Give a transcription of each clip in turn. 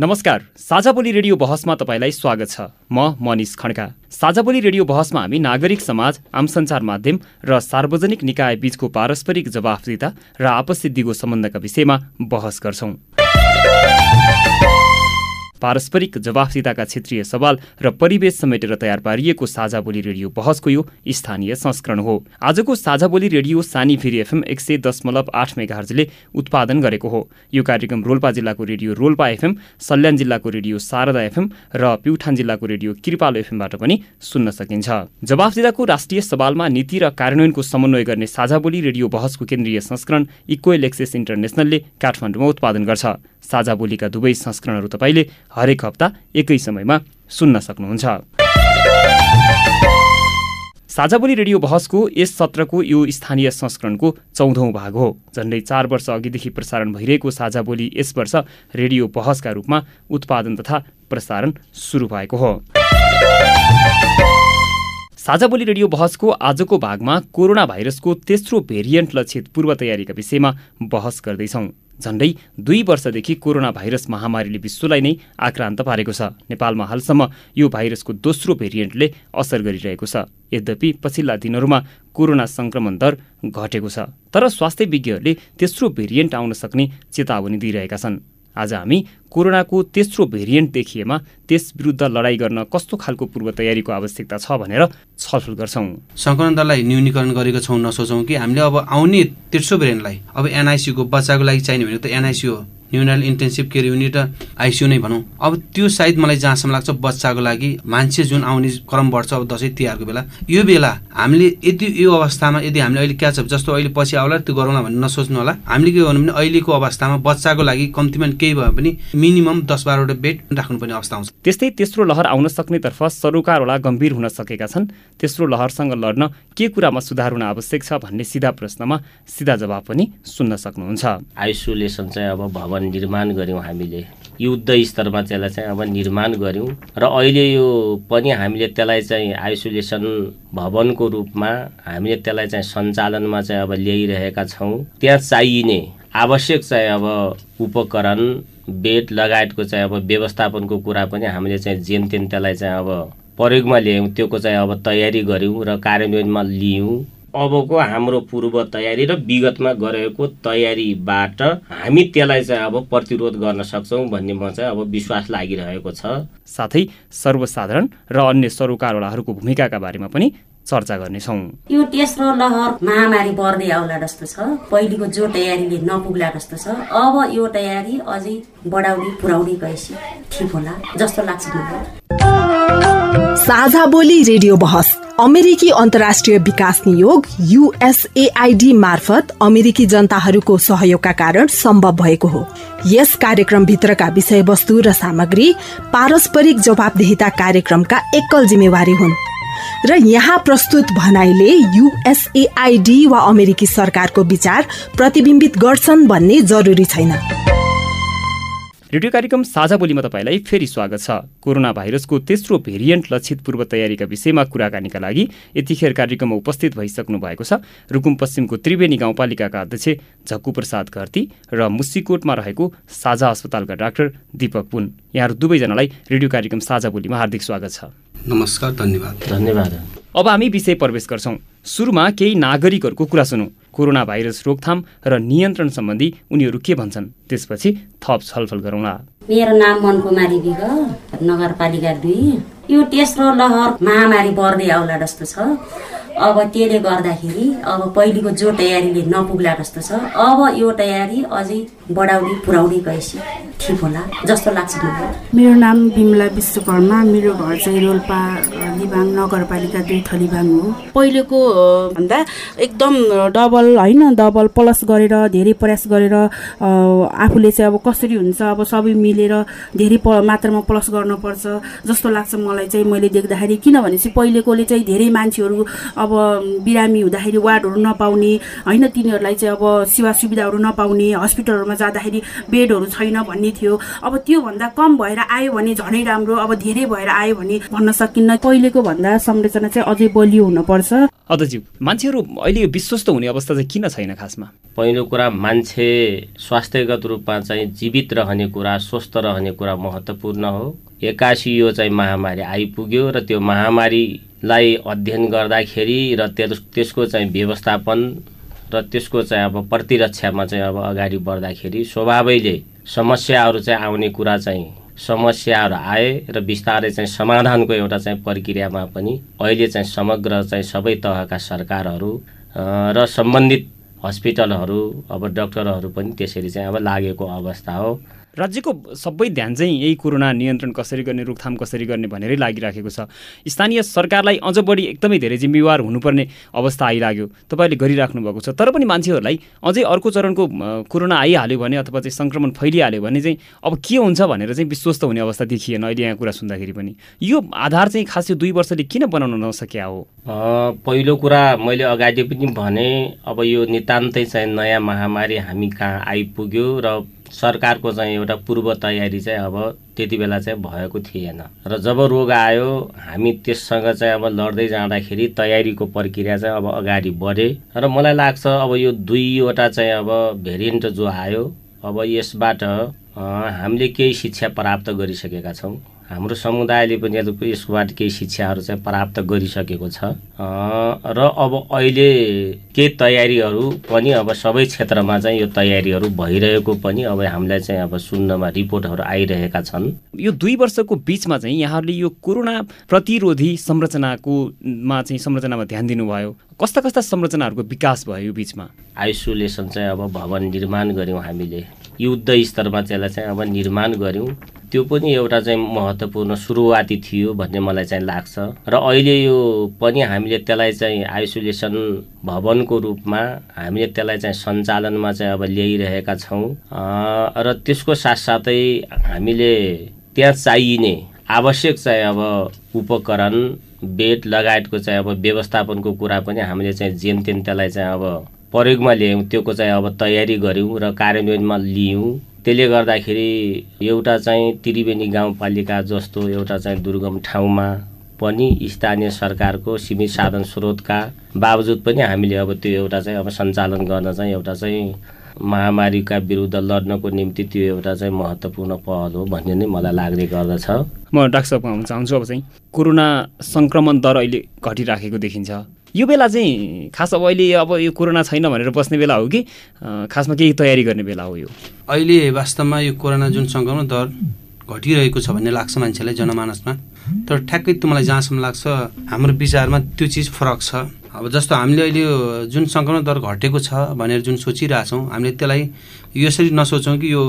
नमस्कार साझा बोली रेडियो बहसमा तपाईँलाई स्वागत छ। म मनिष खड्का। साझा बोली रेडियो बहसमा हामी नागरिक समाज आम सञ्चार माध्यम र सार्वजनिक निकाय बीचको पारस्परिक जवाफदिता र आपस सिद्धिको सम्बन्धका विषयमा बहस गर्छौँ। पारस्परिक जवाफदिताका क्षेत्रीय सवाल र परिवेश समेटेर तयार पारिएको साझा बोली रेडियो बहसको यो स्थानीय संस्करण हो। आजको साझा बोली रेडियो सानी फेरि एफएम एक सय दशमलव आठ मेगाहर्जले उत्पादन गरेको हो। यो कार्यक्रम रोल्पा जिल्लाको रेडियो रोल्पा एफएम सल्यान जिल्लाको रेडियो शारदा एफएम र प्युठान जिल्लाको रेडियो कृपाल एफएमबाट पनि सुन्न सकिन्छ। जवाफदिताको राष्ट्रिय सवालमा नीति र कार्यान्वयनको समन्वय गर्ने साझा बोली रेडियो बहसको केन्द्रीय संस्करण इक्वेल एक्सेस इन्टरनेसनलले काठमाडौँमा उत्पादन गर्छ। साझा बोलीका दुवै संस्करणहरू तपाईँले हरेक हप्ता एकै समयमा सुन्न सक्नुहुन्छ। साझा बोली रेडियो बहसको यस सत्रको यो स्थानीय संस्करणको चौधौँ भाग हो झन्डै चार वर्ष अघिदेखि प्रसारण भइरहेको साझा बोली यस वर्ष रेडियो बहसका रूपमा उत्पादन तथा प्रसारण सुरु भएको हो। साझा बोली रेडियो बहसको आजको भागमा कोरोना भाइरसको तेस्रो भेरिएन्ट लक्षित पूर्व तयारीका विषयमा बहस गर्दैछौँ। झन्डै दुई वर्षदेखि कोरोना भाइरस महामारीले विश्वलाई नै आक्रान्त पारेको छ। नेपालमा हालसम्म यो भाइरसको दोस्रो भेरिएन्टले असर गरिरहेको छ। यद्यपि पछिल्ला दिनहरूमा कोरोना सङ्क्रमण दर घटेको छ तर स्वास्थ्य विज्ञहरूले तेस्रो भेरिएन्ट आउन सक्ने चेतावनी दिइरहेका छन्। आज हामी कोरोनाको तेस्रो भेरिएन्ट देखिएमा त्यस विरुद्ध लडाइँ गर्न कस्तो खालको पूर्व तयारीको आवश्यकता छ भनेर छलफल गर्छौँ। सङ्क्रमण दरलाई न्यूनीकरण गरेको छौँ नसोचौँ कि हामीले अब आउने तेस्रो भेरिएन्टलाई अब एनआइसीको बच्चाको लागि चाहिने भनेको त एनआइसी हो। न्युनल इन्टेन्सिभ केयर युनिट र आइसियु नै भनौँ। अब त्यो सायद मलाई जहाँसम्म लाग्छ बच्चाको लागि मान्छे जुन आउने क्रम बढ्छ अब दसैँ तिहारको बेला यो बेला हामीले यदि यो अवस्थामा यदि हामीले अहिले क्याचअप जस्तो अहिले पछि आउला त्यो गरौँला भन्ने नसोच्नु होला। हामीले के गर्नु भने अहिलेको अवस्थामा बच्चाको लागि कम्तीमा केही भयो भने मिनिमम दस बाह्रवटा बेड राख्नुपर्ने अवस्था आउँछ। त्यस्तै तेस्रो लहर आउन सक्नेतर्फ सरोकारवाला गम्भीर हुन सकेका छन्। तेस्रो लहरसँग लड्न के कुरामा सुधार हुन आवश्यक छ भन्ने सिधा प्रश्नमा सिधा जवाब पनि सुन्न सक्नुहुन्छ। आइसोलेसन चाहिँ अब भवन निर्माण गऱ्यौँ हामीले। युद्ध स्तरमा त्यसलाई चाहिँ अब निर्माण गऱ्यौँ र अहिले यो पनि हामीले त्यसलाई चाहिँ आइसोलेसन भवनको रूपमा हामीले त्यसलाई चाहिँ सञ्चालनमा चाहिँ अब ल्याइरहेका छौँ। त्यहाँ चाहिने आवश्यक चाहिँ अब उपकरण बेड लगायतको चाहिँ अब व्यवस्थापनको कुरा पनि हामीले चाहिँ जेन तेन त्यसलाई चाहिँ अब प्रयोगमा ल्यायौँ त्योको चाहिँ अब तयारी गऱ्यौँ र कार्यान्वयनमा लियौँ। अबको हाम्रो पूर्व तयारी र विगतमा गरेको तयारीबाट हामी त्यसलाई चाहिँ अब प्रतिरोध गर्न सक्छौँ भन्ने म चाहिँ अब विश्वास लागिरहेको छ। साथै सर्वसाधारण र अन्य सरोकारवालाहरूको भूमिकाका बारेमा पनि चर्चा गर्नेछौँ। यो तेस्रो लहर महामारी बढ्दै आउला जस्तो छ। पहिलेको जो तयारीले नपुग्ला जस्तो छ। अब यो तयारी अझै बढाउने पुर्याउने गएपछि ठिक होला जस्तो लाग्छ मलाई। साझा बोली रेडियो बहस अमेरिकी अन्तर्राष्ट्रिय विकास नियोग युएसएआईडी मार्फत अमेरिकी जनताहरूको सहयोगका कारण सम्भव भएको हो। यस कार्यक्रमभित्रका विषयवस्तु र सामग्री पारस्परिक जवाबदेहिता कार्यक्रमका एकल जिम्मेवारी हुन्। र यहाँ प्रस्तुत भनाइले युएसएआईडी वा अमेरिकी सरकारको विचार प्रतिबिम्बित गर्छन् भन्ने जरुरी छैन। रेडियो कार्यक्रम साझा बोलीमा तपाईँलाई फेरि स्वागत छ। कोरोना भाइरसको तेस्रो भेरिएन्ट लक्षित पूर्व तयारीका विषयमा कुराकानीका लागि यतिखेर कार्यक्रममा उपस्थित भइसक्नु भएको छ। रुकुम पश्चिमको त्रिवेणी गाउँपालिकाका अध्यक्ष झक्कु प्रसाद घरती र मुस्सीकोटमा रहेको साझा अस्पतालका डाक्टर दीपक पुन। यहाँहरू दुवैजनालाई रेडियो कार्यक्रम साझा बोलीमा हार्दिक स्वागत छ। नमस्कार धन्यवाद। धन्यवाद। अब हामी विषय प्रवेश गर्छौँ। सुरुमा केही नागरिकहरूको कुरा सुनौ। कोरोना भाइरस रोकथाम र नियन्त्रण सम्बन्धी उनीहरू के भन्छन् त्यसपछि थप छलफल गरौँला। मेरो नाम मनकुमारी विग नगरपालिका दुई। यो तेस्रो लहर महामारी बढ्दै आउला जस्तो छ। अब त्यसले गर्दाखेरि अब पहिलेको जो तयारीले नपुग्ला जस्तो छ अब यो तयारी अझै बढाउने पुर्याउने गएपछि ठिक होला जस्तो लाग्छ मलाई। मेरो नाम बिमला विश्वकर्मा मेरो घर चाहिँ रोल्पा दिबाङ नगरपालिका दुई थलीबाङ हो। पहिलेको भन्दा एकदम डबल होइन डबल प्लस गरेर धेरै प्रयास गरेर आफूले चाहिँ अब कसरी हुन्छ अब सबै मिलेर धेरै प मात्रामा प्लस गर्नुपर्छ जस्तो लाग्छ मलाई चाहिँ मैले देख्दाखेरि। किनभने चाहिँ पहिलेकोले चाहिँ धेरै मान्छेहरू अब बिरामी हुँदाखेरि वार्डहरू नपाउने होइन तिनीहरूलाई चाहिँ अब सेवा सुविधाहरू नपाउने हस्पिटलहरूमा जाँदाखेरि बेडहरू छैन भन्ने थियो। अब त्योभन्दा कम भएर आयो भने झनै राम्रो अब धेरै भएर आयो भने भन्न सकिन्न। पहिलेको भन्दा संरचना चाहिँ अझै बलियो हुनुपर्छ। अदज्यू मान्छेहरू अहिले विश्वस्त हुने अवस्था चाहिँ किन छैन खासमा? पहिलो कुरा मान्छे स्वास्थ्यगत रूपमा चाहिँ जीवित रहने कुरा स्वस्थ रहने कुरा महत्त्वपूर्ण हो। एक्कासी यो चाहिँ महामारी आइपुग्यो र त्यो महामारीलाई अध्ययन गर्दाखेरि र त्यसको चाहिँ व्यवस्थापन र त्यसको चाहिँ अब प्रतिरक्षामा चाहिँ अब अगाडि बढ्दाखेरि स्वभावैले समस्याहरू चाहिँ आउने कुरा चाहिँ समस्याहरू आए र बिस्तारै चाहिँ समाधानको एउटा चाहिँ प्रक्रियामा पनि अहिले चाहिँ समग्र चाहिँ सबै तहका सरकारहरू र सम्बन्धित हस्पिटलहरू अब डक्टरहरू पनि त्यसरी चाहिँ अब लागेको अवस्था हो। राज्यको सबै ध्यान चाहिँ यही कोरोना नियन्त्रण कसरी गर्ने रोकथाम कसरी गर्ने भनेरै लागिराखेको छ। स्थानीय सरकारलाई अझ बढी एकदमै धेरै जिम्मेवार हुनुपर्ने अवस्था आइलाग्यो तपाईँले गरिराख्नु भएको छ। तर पनि मान्छेहरूलाई अझै अर्को चरणको कोरोना आइहाल्यो भने अथवा चाहिँ सङ्क्रमण फैलिहाल्यो भने चाहिँ अब के हुन्छ भनेर चाहिँ विश्वस्त हुने अवस्था देखिएन अहिले यहाँ कुरा सुन्दाखेरि पनि। यो आधार चाहिँ खास यो दुई वर्षले किन बनाउन नसक्या हो? पहिलो कुरा मैले अगाडि पनि भने अब यो नितान्तै चाहिँ नयाँ महामारी हामी कहाँ आइपुग्यो र सरकारको चाहिँ एउटा पूर्व तयारी चाहिँ अब त्यति बेला चाहिँ भएको थिएन। र जब रोग आयो हामी त्यससँग चाहिँ अब लड्दै जाँदाखेरि तयारीको प्रक्रिया चाहिँ अब अगाडि बढे। र मलाई लाग्छ अब यो दुईवटा चाहिँ अब भेरिएन्ट जो आयो अब यसबाट हामीले केही शिक्षा प्राप्त गरिसकेका छौँ। हाम्रो समुदायले पनि यसबाट केही शिक्षाहरू चाहिँ प्राप्त गरिसकेको छ। र अब अहिले केही तयारीहरू पनि अब सबै क्षेत्रमा चाहिँ यो तयारीहरू भइरहेको पनि अब हामीलाई चाहिँ अब सुन्नमा रिपोर्टहरू आइरहेका छन्। यो दुई वर्षको बिचमा चाहिँ यहाँहरूले यो कोरोना प्रतिरोधी संरचनाको मा चाहिँ संरचनामा ध्यान दिनुभयो। कस्ता कस्ता संरचनाहरूको विकास भयो यो बिचमा? आइसोलेसन चाहिँ अब भवन निर्माण गऱ्यौँ हामीले। युद्ध स्तरमा त्यसलाई चाहिँ अब निर्माण गऱ्यौँ। त्यो पनि एउटा चाहिँ महत्त्वपूर्ण सुरुवाती थियो भन्ने मलाई चाहिँ लाग्छ। र अहिले यो पनि हामीले त्यसलाई चाहिँ आइसोलेसन भवनको रूपमा हामीले त्यसलाई चाहिँ सञ्चालनमा चाहिँ अब ल्याइरहेका छौँ। र त्यसको साथसाथै हामीले त्यहाँ चाहिने आवश्यक चाहिँ अब उपकरण बेड लगायतको चाहिँ अब व्यवस्थापनको कुरा पनि हामीले चाहिँ जेन त्यसलाई चाहिँ अब प्रयोगमा ल्यायौँ त्योको चाहिँ अब तयारी गऱ्यौँ र कार्यान्वयनमा लियौँ। त्यसले गर्दाखेरि एउटा चाहिँ त्रिवेणी गाउँपालिका जस्तो एउटा चाहिँ दुर्गम ठाउँमा पनि स्थानीय सरकारको सीमित साधन स्रोतका बावजुद पनि हामीले अब त्यो एउटा चाहिँ अब सञ्चालन गर्न चाहिँ एउटा चाहिँ महामारीका विरुद्ध लड्नको निम्ति त्यो एउटा चाहिँ महत्त्वपूर्ण पहल हो भन्ने नै मलाई लाग्ने गर्दछ। म डाक्टर साहब आउन चाहन्छु अब चाहिँ कोरोना सङ्क्रमण दर अहिले घटिराखेको देखिन्छ। यो बेला चाहिँ खास अब अहिले अब यो कोरोना छैन भनेर बस्ने बेला हो कि खासमा केही तयारी गर्ने बेला हो यो? अहिले वास्तवमा यो कोरोना जुन सङ्क्रमण दर घटिरहेको छ भन्ने लाग्छ मान्छेलाई जनमानसमा। तर ठ्याक्कै त्यो मलाई जहाँसम्म लाग्छ हाम्रो विचारमा त्यो चिज फरक छ। अब जस्तो हामीले अहिले जुन सङ्क्रमण दर घटेको छ भनेर जुन सोचिरहेछौँ हामीले त्यसलाई यसरी नसोचौँ कि यो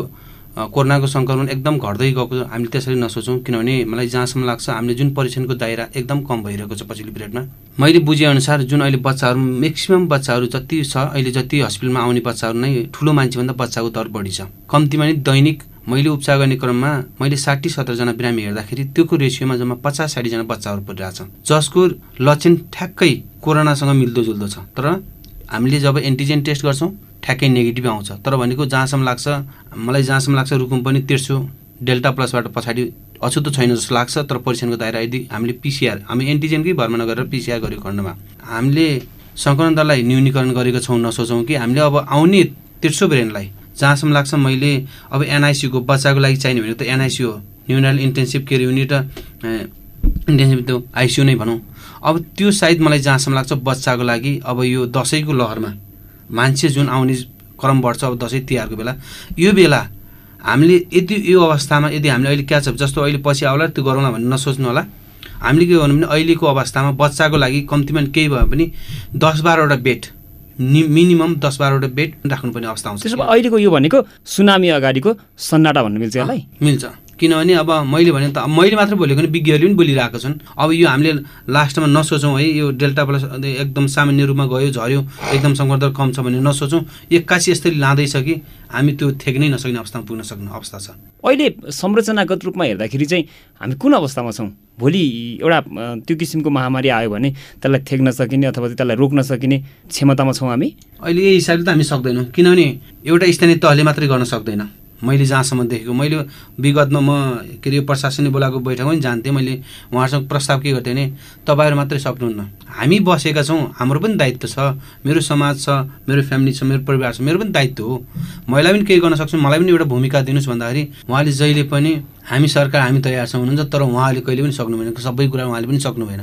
कोरोनाको सङ्क्रमण एकदम घट्दै गएको हामीले त्यसरी नसोचौँ। किनभने मलाई जहाँसम्म लाग्छ हामीले जुन परीक्षणको दायरा एकदम कम भइरहेको छ पछिल्लो पिरियडमा। मैले बुझेअनुसार जुन अहिले बच्चाहरू म्याक्सिमम् बच्चाहरू जति छ अहिले जति हस्पिटलमा आउने बच्चाहरू नै ठुलो मान्छेभन्दा बच्चाको दर बढी छ। कम्तीमा नि दैनिक मैले उपचार गर्ने क्रममा मैले साठी सत्तरजना बिरामी हेर्दाखेरि त्योको रेसियोमा जम्मा पचास साठीजना बच्चाहरू परिरहेछ जसको लक्षण ठ्याक्कै कोरोनासँग मिल्दोजुल्दो छ। तर हामीले जब एन्टिजेन टेस्ट गर्छौँ ठ्याक्कै नेगेटिभ आउँछ। तर भनेको जहाँसम्म लाग्छ मलाई जहाँसम्म लाग्छ रुकुम पनि तेर्सो डेल्टा प्लसबाट पछाडि अछुतो छैन जस्तो लाग्छ तर परीक्षणको दायरा यदि हामीले पिसिआर हामी एन्टिजेनकै भरमा नगरेर पिसिआर गरेको खण्डमा। हामीले सङ्क्रमण दरलाई न्यूनीकरण गरेको छौँ नसोचौँ कि हामीले अब आउने तेर्सो ब्रेनलाई। जहाँसम्म लाग्छ मैले अब एनआइसियुको बच्चाको लागि चाहिने भने त एनआइसियु हो। Neonatal intensive care unit intensive त्यो आइसियु नै भनौँ। अब त्यो सायद मलाई जहाँसम्म लाग्छ बच्चाको लागि अब यो दसैँको लहरमा मान्छे जुन आउने क्रम बढ्छ अब दसैँ तिहारको बेला यो बेला हामीले यदि यो अवस्थामा यदि हामीले अहिले क्याच जस्तो अहिले पछि आउला त्यो गरौँला भन्ने नसोच्नु होला। हामीले के गर्नु भने अहिलेको अवस्थामा बच्चाको लागि कम्तीमा केही भयो भने दस बाह्रवटा बेड मिनिमम दस बाह्रवटा बेड राख्नुपर्ने अवस्था आउँछ। त्यसो भए अहिलेको यो भनेको सुनामी अगाडिको सन्नाटा भन्नु मिल्छ यसलाई? मिल्छ। किनभने अब मैले भने त मैले मात्र बोलेको नि विज्ञहरूले पनि बोलिरहेको छन्। अब यो हामीले लास्टमा नसोचौँ है यो डेल्टा प्लस एकदम सामान्य रूपमा गयो झऱ्यो एकदम सङ्कट कम छ भने नसोचौँ। एक्कासी यस्तरी लाँदैछ कि हामी त्यो थेक्नै नसक्ने अवस्थामा पुग्न सक्ने अवस्था छ। अहिले संरचनागत रूपमा हेर्दाखेरि चाहिँ हामी कुन अवस्थामा छौँ? भोलि एउटा त्यो किसिमको महामारी आयो भने त्यसलाई थेक्न सकिने अथवा त्यसलाई रोक्न सकिने क्षमतामा छौँ हामी? अहिले यही हिसाबले त हामी सक्दैनौँ। किनभने एउटा स्थानीय तहले मात्रै गर्न सक्दैन। मैले जहाँसम्म देखेको मैले विगतमा म के अरे प्रशासनले बोलाएको बैठकमा पनि जान्थेँ मैले उहाँहरूसँग प्रस्ताव के गर्थेँ भने तपाईँहरू मात्रै सक्नुहुन्न। हामी बसेका छौँ हाम्रो पनि दायित्व छ मेरो समाज छ मेरो फ्यामिली छ मेरो परिवार छ मेरो पनि दायित्व हो। मैले पनि केही गर्न सक्छु मलाई पनि एउटा भूमिका दिनुहोस् भन्दाखेरि उहाँले जहिले पनि हामी सरकार हामी तयार छौँ हुनुहुन्छ तर उहाँले कहिले पनि सक्नु भएन सबै कुरा उहाँले पनि सक्नु भएन।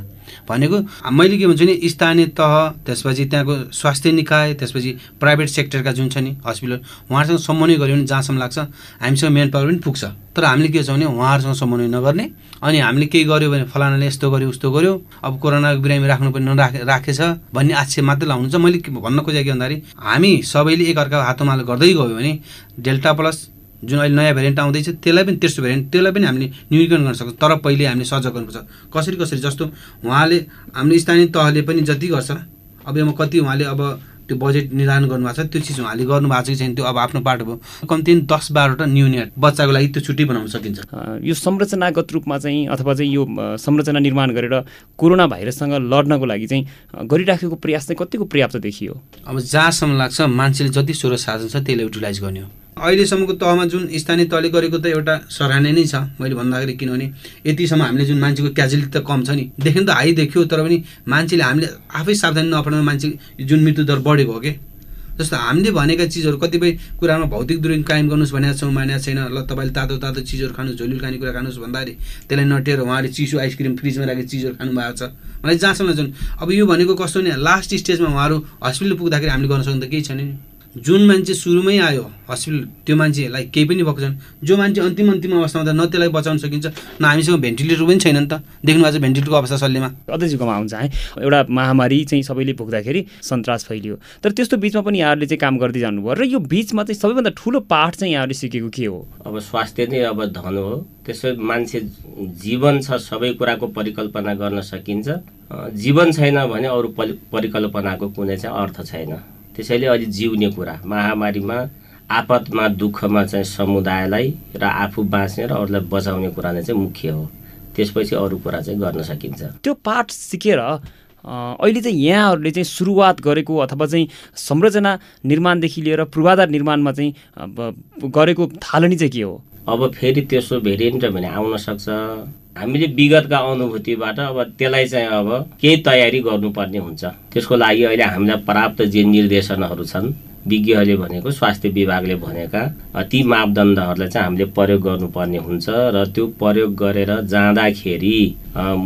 भनेको मैले के भन्छु नि स्थानीय तह त्यसपछि त्यहाँको स्वास्थ्य निकाय त्यसपछि प्राइभेट सेक्टरका जुन छ नि हस्पिटल उहाँहरूसँग समन्वय गऱ्यो भने जहाँसम्म लाग्छ हामीसँग मेन पावर पनि पुग्छ। तर हामीले के छ भने उहाँहरूसँग समन्वय नगर्ने अनि हामीले केही गर्यो भने फलानाले यस्तो गर्यो उस्तो गर्यो अब कोरोनाको बिरामी राख्नु पनि नराखे राखेछ भन्ने आक्षेप मात्रै लाउनुहुन्छ। मैले भन्न खोजेको भन्दाखेरि हामी सबैले एकअर्काको हातोमालो गर्दै गयो भने डेल्टा प्लस जुन अहिले नयाँ भेरिएन्ट आउँदैछ त्यसलाई पनि तेस्रो भेरिएन्ट त्यसलाई पनि हामीले न्यूनीकरण गर्न सक्छौँ। तर पहिले हामीले सजग गर्नुपर्छ। कसरी कसरी? जस्तो उहाँले हाम्रो स्थानीय तहले पनि जति गर्छ अब यसमा कति उहाँले अब त्यो बजेट निर्धारण गर्नुभएको छ त्यो चिज उहाँले गर्नुभएको छ कि छैन त्यो अब आफ्नो पार्ट हो कम्ती दस बाह्रवटा न्युनियट बच्चाको लागि त्यो छुट्टी बनाउन सकिन्छ। यो संरचनागत रूपमा चाहिँ अथवा चाहिँ यो संरचना निर्माण गरेर कोरोना भाइरससँग लड्नको लागि चाहिँ गरिराखेको प्रयास चाहिँ कतिको पर्याप्त देखियो? अब जहाँसम्म लाग्छ मान्छेले जति स्रोत साधन छ त्यसले युटिलाइज गर्ने हो। अहिलेसम्मको तहमा जुन स्थानीय तहले गरेको त एउटा सराहनीय नै छ मैले भन्दाखेरि किनभने यतिसम्म हामीले जुन मान्छेको क्याजुअलिटी त कम छ नि। देख्नु त हाई देखियो तर पनि मान्छेले हामीले आफै सावधानी नअपनाउनु मान्छे जुन मृत्युदर बढेको हो कि? जस्तो हामीले भनेका चिजहरू कतिपय कुरामा भौतिक दूरी कायम गर्नुहोस् भनेको छौँ मानेको छैन। ल तपाईँले तातो तातो चिजहरू खानुहोस् झोलिल खाने कुरा खानुहोस् भन्दाखेरि त्यसलाई नटेर उहाँले चिसो आइसक्रिम फ्रिजमा राखेको चिजहरू खानु भएको छ। मलाई जहाँसम्म जुन अब यो भनेको कस्तो नि लास्ट स्टेजमा उहाँहरू हस्पिटल पुग्दाखेरि हामीले गर्न सक्नु त केही छैन नि। जुन मान्छे सुरुमै आयो हस्पिटल त्यो मान्छेलाई केही पनि भएको छैन। जो मान्छे अन्तिम अन्तिम अवस्थामा त न त्यसलाई बचाउन सकिन्छ न हामीसँग भेन्टिलेटर पनि छैन नि त। देख्नु भएको छ भेन्टिलेटरको अवस्था शल्यमा अझैकोमा आउँछ है। एउटा महामारी चाहिँ सबैले पुग्दाखेरि सन्तास फैलियो। तर त्यस्तो बिचमा पनि यहाँहरूले चाहिँ काम गर्दै जानुभयो। र यो बिचमा चाहिँ सबैभन्दा ठुलो पाठ चाहिँ यहाँहरूले सिकेको के हो? अब स्वास्थ्य नै अब धन हो। त्यसो मान्छे जीवन छ सबै कुराको परिकल्पना गर्न सकिन्छ। जीवन छैन भने अरू परिकल्पनाको कुनै चाहिँ अर्थ छैन। त्यसैले अहिले जिउने कुरा। महामारीमा आपतमा दुःखमा चाहिँ समुदायलाई र आफू बाँच्ने र अरूलाई बचाउने कुरा नै चाहिँ मुख्य हो। त्यसपछि अरू कुरा चाहिँ गर्न सकिन्छ। त्यो पाठ सिकेर अहिले चाहिँ यहाँहरूले चाहिँ सुरुवात गरेको अथवा चाहिँ संरचना निर्माणदेखि लिएर पूर्वाधार निर्माणमा चाहिँ गरेको थालनी चाहिँ के हो? अब फेरि त्यसो भेरिएन्ट भने आउन सक्छ। हामीले विगतका अनुभूतिबाट अब त्यसलाई चाहिँ अब केही तयारी गर्नुपर्ने हुन्छ। त्यसको लागि अहिले हामीलाई प्राप्त जे निर्देशनहरू छन् विज्ञहरूले भनेको स्वास्थ्य विभागले भनेका ती मापदण्डहरूलाई चाहिँ हामीले प्रयोग गर्नुपर्ने हुन्छ र त्यो प्रयोग गरेर जाँदाखेरि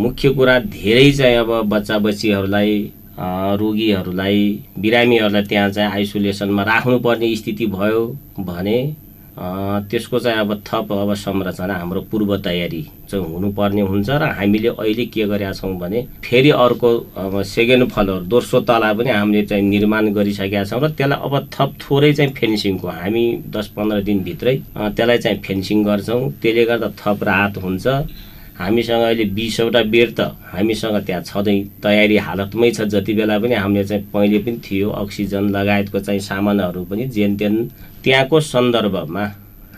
मुख्य कुरा धेरै चाहिँ अब बच्चा बच्चीहरूलाई रोगीहरूलाई बिरामीहरूलाई त्यहाँ चाहिँ आइसोलेसनमा राख्नुपर्ने स्थिति भयो भने त्यसको चाहिँ अब थप अब संरचना हाम्रो पूर्व तयारी चाहिँ हुनुपर्ने हुन्छ र हामीले अहिले के गरेका छौँ भने फेरि अर्को अब सेकेन्ड फ्लोर दोस्रो तला पनि हामीले चाहिँ निर्माण गरिसकेका छौँ र त्यसलाई अब थप थोरै चाहिँ फेन्सिङको हामी दस पन्ध्र दिनभित्रै त्यसलाई चाहिँ फेन्सिङ गर्छौँ। त्यसले गर्दा थप राहत हुन्छ। हामीसँग अहिले बिसवटा बेड त हामीसँग त्यहाँ छँदै तयारी हालतमै छ। जति बेला पनि हामीले चाहिँ पहिले पनि थियो अक्सिजन लगायतको चाहिँ सामानहरू पनि जेन तेन त्यहाँको सन्दर्भमा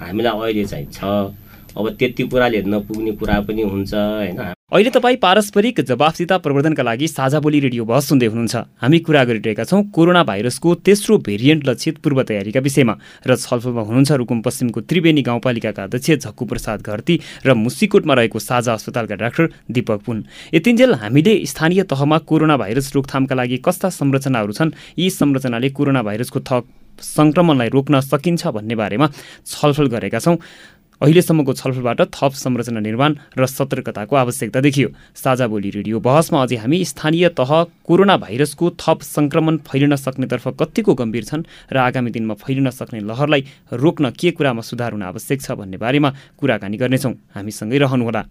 हामीलाई अहिले चाहिँ छ। अब त्यति कुराले नपुग्ने कुरा पनि हुन्छ होइन? अहिले तपाईँ पारस्परिक जवाफसिता प्रवर्धनका लागि साझा बोली रेडियो बहस सुन्दै हुनुहुन्छ। हामी कुरा गरिरहेका छौँ कोरोना भाइरसको तेस्रो भेरिएन्ट लक्षित पूर्व तयारीका विषयमा र छलफलमा हुनुहुन्छ रुकुम पश्चिमको त्रिवेणी गाउँपालिकाका अध्यक्ष झक्कु प्रसाद घरती र मुसिकोटमा रहेको साझा अस्पतालका डाक्टर दीपक पुन। यतिन्जेल हामीले स्थानीय तहमा कोरोना भाइरस रोकथामका लागि कस्ता संरचनाहरू छन्? यी संरचनाले कोरोना भाइरसको थप सङ्क्रमणलाई रोक्न सकिन्छ भन्ने बारेमा छलफल गरेका छौँ। अहिलेसम्मको छलफलबाट थप संरचना निर्माण र सतर्कताको आवश्यकता देखियो। साझा बोली रेडियो बहसमा अझै हामी स्थानीय तह कोरोना भाइरसको थप सङ्क्रमण फैलिन सक्नेतर्फ कतिको गम्भीर छन् र आगामी दिनमा फैलिन सक्ने लहरलाई रोक्न के कुरामा सुधार हुन आवश्यक छ भन्ने बारेमा कुराकानी गर्नेछौँ। हामीसँगै रहनुहोला।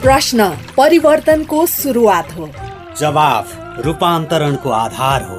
प्रश्न परिवर्तनको सुरुवात हो। जवाफ रूपान्तरणको आधार हो।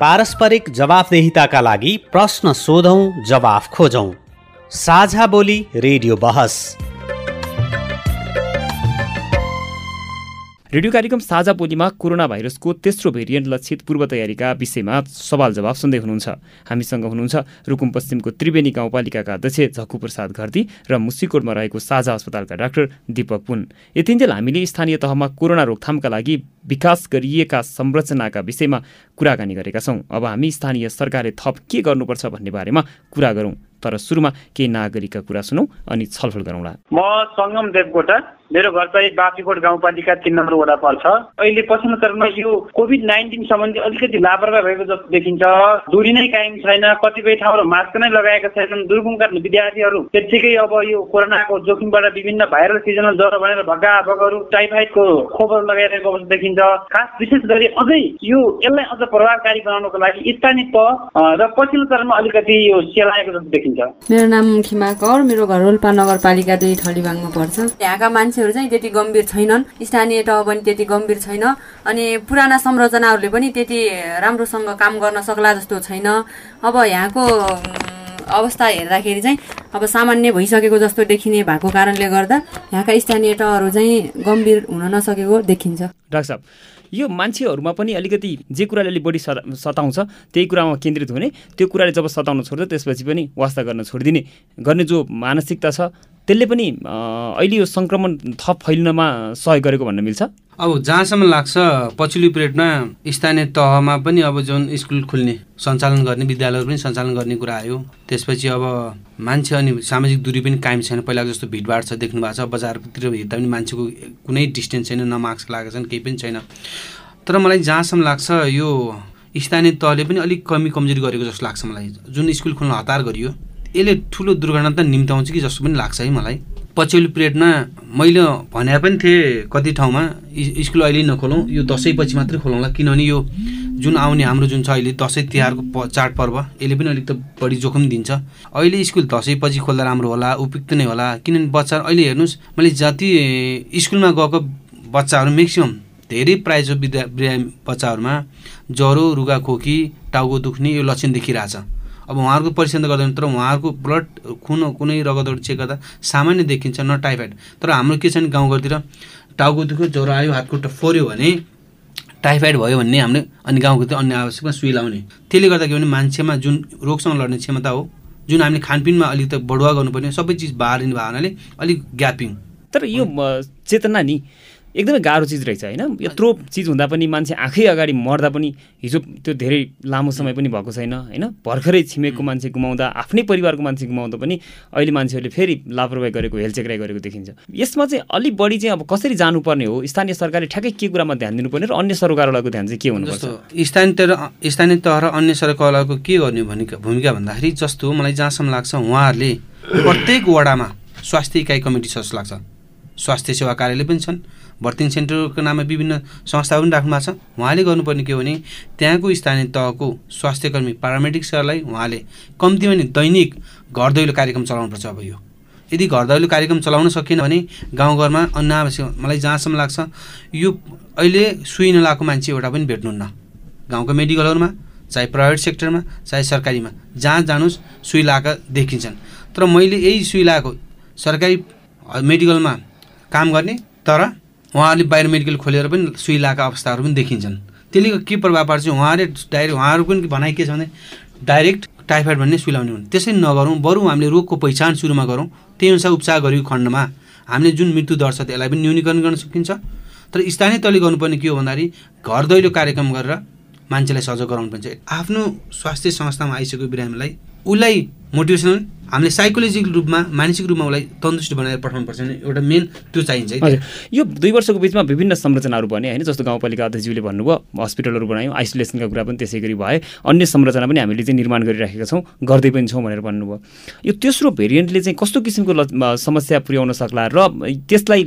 पारस्परिक जवाफदेहिताका लागि प्रश्न सोधौं जवाफ खोजौं। साझा बोली रेडियो बहस। रेडियो कार्यक्रम साझा बोलीमा कोरोना भाइरसको तेस्रो भेरिएन्ट लक्षित पूर्व तयारीका विषयमा सवाल जवाफ सुन्दै हुनुहुन्छ। हामीसँग हुनुहुन्छ रुकुम पश्चिमको त्रिवेणी गाउँपालिकाका अध्यक्ष झक्कु प्रसाद घरती र मुसिकोटमा रहेको साझा अस्पतालका डाक्टर दीपक पुन। यतिन्जेल हामीले स्थानीय तहमा कोरोना रोकथामका लागि विकास गरिएका संरचनाका विषयमा कुराकानी गरेका छौँ। अब हामी स्थानीय सरकारले थप के गर्नुपर्छ भन्ने बारेमा कुरा गरौँ। तर सुरुमा केही नागरिकका कुरा सुनौ अनि छलफल गरौँला म सङ्गम देवकोटा मेरो घर चाहिँ बापीकोट गाउँपालिका तिन नम्बर वडा पर्छ अहिले पछिल्लो चरणमा यो कोभिड नाइन्टिन सम्बन्धी अलिकति लापरवाह रहेको जस्तो देखिन्छ। दूरी नै कायम छैन। कतिपय ठाउँहरू मास्क नै लगाएका छैनन्। दुर्गमका विद्यार्थीहरू त्यत्तिकै अब यो कोरोनाको जोखिमबाट विभिन्न भाइरल सिजनल ज्वरो भनेर भग्गा भगहरू टाइफाइडको खोपहरू लगाइरहेको अवस्था देखिन्छ। खास विशेष गरी अझै यो यसलाई अझ प्रभावकारी बनाउनको लागि स्थानीय तह र पछिल्लो चरणमा अलिकति यो सेलाएको जस्तो देखिन्छ। मेरो नाम खिमा कौर मेरो घर रोल्पा नगरपालिका दुई ठलीबाङमा पर्छ। यहाँका मान्छेहरू चाहिँ त्यति गम्भीर छैनन्। स्थानीय तह पनि त्यति गम्भीर छैन। अनि पुराना संरचनाहरूले पनि त्यति राम्रोसँग काम गर्न सक्ला जस्तो छैन। अब यहाँको अवस्था हेर्दाखेरि चाहिँ अब सामान्य भइसकेको जस्तो देखिने भएको कारणले गर्दा यहाँका स्थानीय तहहरू चाहिँ गम्भीर हुन नसकेको देखिन्छ। डाक्टर साहब यो मान्छेहरूमा पनि अलिकति जे कुराले अलिक बढी सताउँछ त्यही कुरामा केन्द्रित हुने त्यो कुराले जब सताउन छोड्छ त्यसपछि पनि वास्ता गर्न छोडिदिने गर्ने जो मानसिकता छ त्यसले पनि अहिले यो सङ्क्रमण थप फैलिनमा सहयोग गरेको भन्न मिल्छ? अब जहाँसम्म लाग्छ पछिल्लो पिरियडमा स्थानीय तहमा पनि अब जुन स्कुल खुल्ने सञ्चालन गर्ने विद्यालयहरू पनि सञ्चालन गर्ने कुरा आयो। त्यसपछि अब मान्छे अनि सामाजिक दूरी पनि कायम छैन। पहिलाको जस्तो भिडभाड छ देख्नु भएको छ। बजारतिर हेर्दा पनि मान्छेको कुनै डिस्टेन्स छैन न मास्क लागेको छैन केही पनि छैन। तर मलाई जहाँसम्म लाग्छ यो स्थानीय तहले पनि अलिक कमी कमजोरी गरेको जस्तो लाग्छ मलाई। जुन स्कुल खुल्न हतार गरियो यसले ठुलो दुर्घटना त निम्ताउँछ कि जस्तो पनि लाग्छ है मलाई। पछिल्लो पिरियडमा मैले भने पनि थिएँ कति ठाउँमा स्कुल अहिले नखोलौँ यो दसैँपछि मात्रै खोलौँला। किनभने यो जुन आउने हाम्रो जुन छ अहिले दसैँ तिहारको चाडपर्व यसले पनि अलिक त बढी जोखिम दिन्छ। अहिले स्कुल दसैँपछि खोल्दा राम्रो होला उपयुक्त नै होला। किनभने बच्चा अहिले हेर्नुहोस् मैले जति स्कुलमा गएको बच्चाहरू म्याक्सिमम् धेरै प्रायः विद्या बच्चाहरूमा ज्वरो रुगा खोकी टाउको दुख्ने यो लक्षण देखिरहेछ। अब उहाँहरूको परीक्षण त गर्दैन तर उहाँहरूको ब्लड खुन कुनै रगतहरू चेक गर्दा सामान्य देखिन्छ न टाइफाइड तर हाम्रो के छ भने गाउँघरतिर टाउको दुख्यो ज्वरो आयो हातखुट्टा फोऱ्यो भने टाइफाइड भयो भन्ने हामीले अनि गाउँको अन्य आवश्यकमा सुई लाउने त्यसले गर्दा के भने मान्छेमा जुन रोगसँग लड्ने क्षमता हो जुन हामीले खानपिनमा अलिक त बढुवा गर्नुपर्ने सबै चिज बाहिरिने भावनाले अलिक ग्यापिङ। तर यो चेतना नि एकदमै गाह्रो चिज रहेछ होइन? यत्रो चिज हुँदा पनि मान्छे आँखै अगाडि मर्दा पनि हिजो त्यो धेरै लामो समय पनि भएको छैन होइन? भर्खरै छिमेकको मान्छे गुमाउँदा आफ्नै परिवारको मान्छे गुमाउँदा पनि अहिले मान्छेहरूले फेरि लापरवाही गरेको हेलचेक्राइ गरेको देखिन्छ। यसमा चाहिँ अलिक बढी चाहिँ अब कसरी जानुपर्ने हो? स्थानीय सरकारले ठ्याक्कै के कुरामा ध्यान दिनुपर्ने र अन्य सरकारवालाको ध्यान चाहिँ के हुनुपर्छ? स्थानीय स्थानीय तह र अन्य सरकारवालाको के गर्ने भूमिका भूमिका भन्दाखेरि जस्तो मलाई जहाँसम्म लाग्छ उहाँहरूले प्रत्येक वडामा स्वास्थ्य इकाइ कमिटी जस्तो लाग्छ। स्वास्थ्य सेवा कार्यालय पनि छन् भर्तिङ सेन्टरको नाममा विभिन्न संस्था पनि राख्नु भएको छ। उहाँले गर्नुपर्ने के हो भने त्यहाँको स्थानीय तहको स्वास्थ्यकर्मी प्यारामेडिक्सहरूलाई उहाँले कम्तीमा नि दैनिक घर दैलो कार्यक्रम चलाउनुपर्छ अब यो। यदि घर दैलो कार्यक्रम चलाउन सकिएन भने गाउँघरमा अनावश्यक मलाई जहाँसम्म लाग्छ। यो अहिले सुई नलाएको मान्छे एउटा पनि भेट्नुहुन्न। गाउँको मेडिकलहरूमा चाहे प्राइभेट सेक्टरमा चाहे सरकारीमा जहाँ जानुहोस् सुई लगाएका देखिन्छन्। तर मैले यही सुई लगाएको सरकारी मेडिकलमा काम गर्ने तर उहाँहरूले बाहिर मेडिकल खोलेर पनि सुई लगाएको अवस्थाहरू पनि देखिन्छन्। त्यसले के प्रभाव पार्छ उहाँले डाइरेक्ट उहाँहरू पनि भनाइ के छ भने डाइरेक्ट टाइफाइड भन्ने सुलाउने हुन्। त्यसै नगरौँ बरु हामीले रोगको पहिचान सुरुमा गरौँ। त्यही अनुसार उपचार गरेको खण्डमा। हामीले जुन मृत्यु दर छ त्यसलाई पनि न्यूनीकरण गर्न सकिन्छ। तर स्थानीय तहले गर्नुपर्ने के हो भन्दाखेरि घर दैलो कार्यक्रम गरेर मान्छेलाई सजग गराउनु पर्छ आफ्नो स्वास्थ्य संस्थामा आइसकेको बिरामीलाई उसलाई मोटिभेसनल हामीले साइकोलोजिकल रूपमा मानसिक रूपमा उसलाई तन्दुरुस्त बनाएर पठाउनु पर्छ भने एउटा मेन त्यो चाहिन्छ है। हजुर। यो दुई वर्षको बिचमा विभिन्न संरचनाहरू बने होइन जस्तो गाउँपालिका अध्यक्षज्यूले भन्नुभयो हस्पिटलहरू बनायौँ आइसोलेसनका कुरा पनि त्यसै गरी भए। अन्य संरचना पनि हामीले चाहिँ निर्माण गरिराखेका छौँ गर्दै पनि छौँ भनेर भन्नुभयो। यो तेस्रो भेरिएन्टले चाहिँ कस्तो किसिमको समस्या पुर्याउन सक्ला र त्यसलाई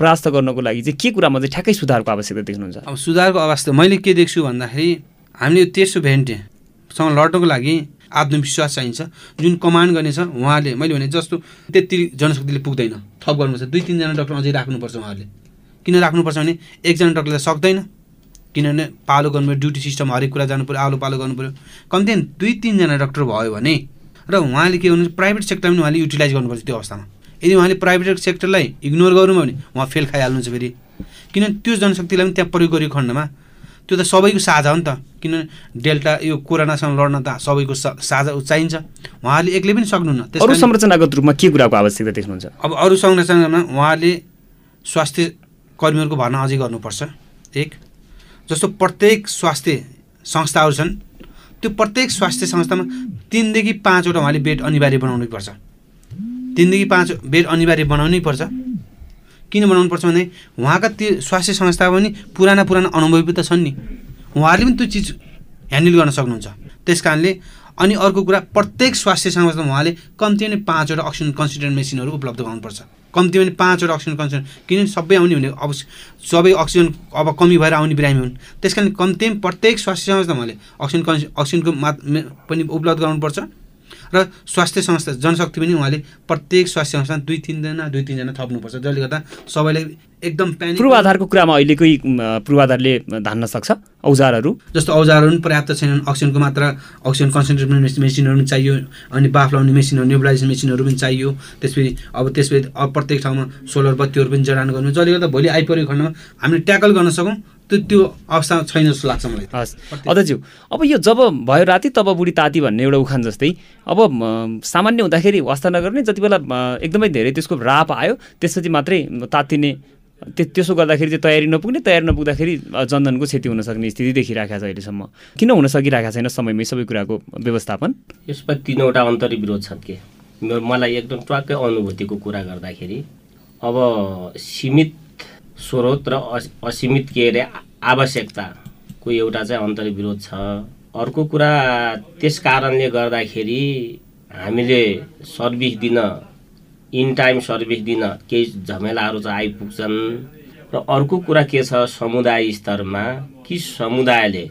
परास्त गर्नको लागि चाहिँ के कुरामा चाहिँ ठ्याक्कै सुधारको आवश्यकता देख्नुहुन्छ? अब सुधारको अवस्था मैले के देख्छु भन्दाखेरि हामीले तेस्रो भेरिएन्टसँग लड्नको लागि आत्मविश्वास चाहिन्छ। जुन कमान्ड गर्नेछ उहाँले मैले भने जस्तो त्यति जनशक्तिले पुग्दैन। थप गर्नुपर्छ। दुई तिनजना डक्टर अझै राख्नुपर्छ उहाँहरूले। किन राख्नुपर्छ भने एकजना डक्टरले सक्दैन। किनभने पालो गर्नु पऱ्यो ड्युटी सिस्टम हरेक कुरा जानु पऱ्यो आलो पालो गर्नु पऱ्यो कम्ती दुई तिनजना डक्टर भयो भने र उहाँले के भन्नु प्राइभेट सेक्टरमा पनि उहाँले युटिलाइज गर्नुपर्छ त्यो अवस्थामा। यदि उहाँले प्राइभेट सेक्टरलाई इग्नोर गर्नु भने उहाँ फेल खाइहाल्नुहुन्छ फेरि। किन त्यो जनशक्तिलाई पनि त्यहाँ प्रयोग गरेको खण्डमा। त्यो त सबैको साझा हो नि त। किनभने डेल्टा यो कोरोनासँग लड्न त सबैको साझा चाहिन्छ उहाँले एक्लै पनि सक्नुहुन्न। अरू संरचनागत रूपमा के कुराको आवश्यकता देख्नुहुन्छ? अब अरू संरचनामा उहाँले स्वास्थ्य कर्मीहरूको भर्ना अझै गर्नुपर्छ। एक जस्तो प्रत्येक स्वास्थ्य संस्थाहरू छन् त्यो प्रत्येक स्वास्थ्य संस्थामा तिनदेखि पाँचवटा उहाँले बेड अनिवार्य बनाउनै पर्छ। तिनदेखि पाँच बेड अनिवार्य बनाउनै पर्छ। किन बनाउनु पर्छ भने उहाँका त्यो स्वास्थ्य संस्था पनि पुराना पुराना अनुभवी त छन् नि। उहाँहरूले पनि त्यो चिज ह्यान्डल गर्न सक्नुहुन्छ। त्यस कारणले अनि अर्को कुरा प्रत्येक स्वास्थ्य संस्थामा उहाँले कम्ती नै पाँचवटा अक्सिजन कन्सिडेन्ट मेसिनहरू उपलब्ध गराउनुपर्छ। कम्ती भने पाँचवटा अक्सिजन कन्सिडेन्ट किनभने सबै आउने भने अब सबै अक्सिजन अब कमी भएर आउने बिरामी हुन्। त्यस कारण कम्ती प्रत्येक स्वास्थ्य संस्थामा उहाँले अक्सिजन कन्सि अक्सिजनको मात पनि उपलब्ध गराउनुपर्छ। र स्वास्थ्य संस्था जनशक्ति पनि उहाँले प्रत्येक स्वास्थ्य संस्था दुई तिनजना दुई तिनजना थप्नुपर्छ। जसले गर्दा सबैलाई एकदम पूर्वाधारको कुरामा अहिलेकै पूर्वाधारले धान्न सक्छ औजारहरू? जस्तो औजारहरू पनि पर्याप्त छैनन् अक्सिजनको मात्रा अक्सिजन कन्सन्ट्रेट मेसिनहरू पनि चाहियो अनि बाफ लाउने मेसिनहरू न्युब्लाइजेसन मेसिनहरू पनि चाहियो। त्यसपछि अब त्यसपछि अब प्रत्येक ठाउँमा सोलर बत्तीहरू पनि जडान गर्नु। जसले गर्दा भोलि आइपरेको खण्डमा हामीले ट्याकल गर्न सकौँ। त्यो त्यो अवस्था छैन जस्तो लाग्छ मलाई हस्। अध्यज्यू अब यो जब भयो राति तब बुढी ताती भन्ने एउटा उखान जस्तै। अब सामान्य हुँदाखेरि वास्ता नगर्ने जति बेला एकदमै धेरै त्यसको राप आयो त्यसपछि मात्रै तातिने त्यसो गर्दाखेरि चाहिँ तयारी नपुग्ने तयारी नपुग्दाखेरि जनधनको क्षति हुन सक्ने स्थिति देखिरहेको छ अहिलेसम्म। किन हुन सकिरहेको छैन समयमै सबै कुराको व्यवस्थापन? यसमा तिनवटा अन्तर्विरोध छन् के? मलाई एकदम ट्वाक्कै अनुभूतिको कुरा गर्दाखेरि अब सीमित स्रोत र असीमित के अरे आवश्यकताको एउटा चाहिँ अन्तर्विरोध छ। अर्को कुरा त्यस कारणले गर्दाखेरि हामीले सर्भिस दिन इन टाइम सर्भिस दिन केही झमेलाहरू चाहिँ आइपुग्छन्। र अर्को कुरा के छ समुदाय स्तरमा कि समुदायले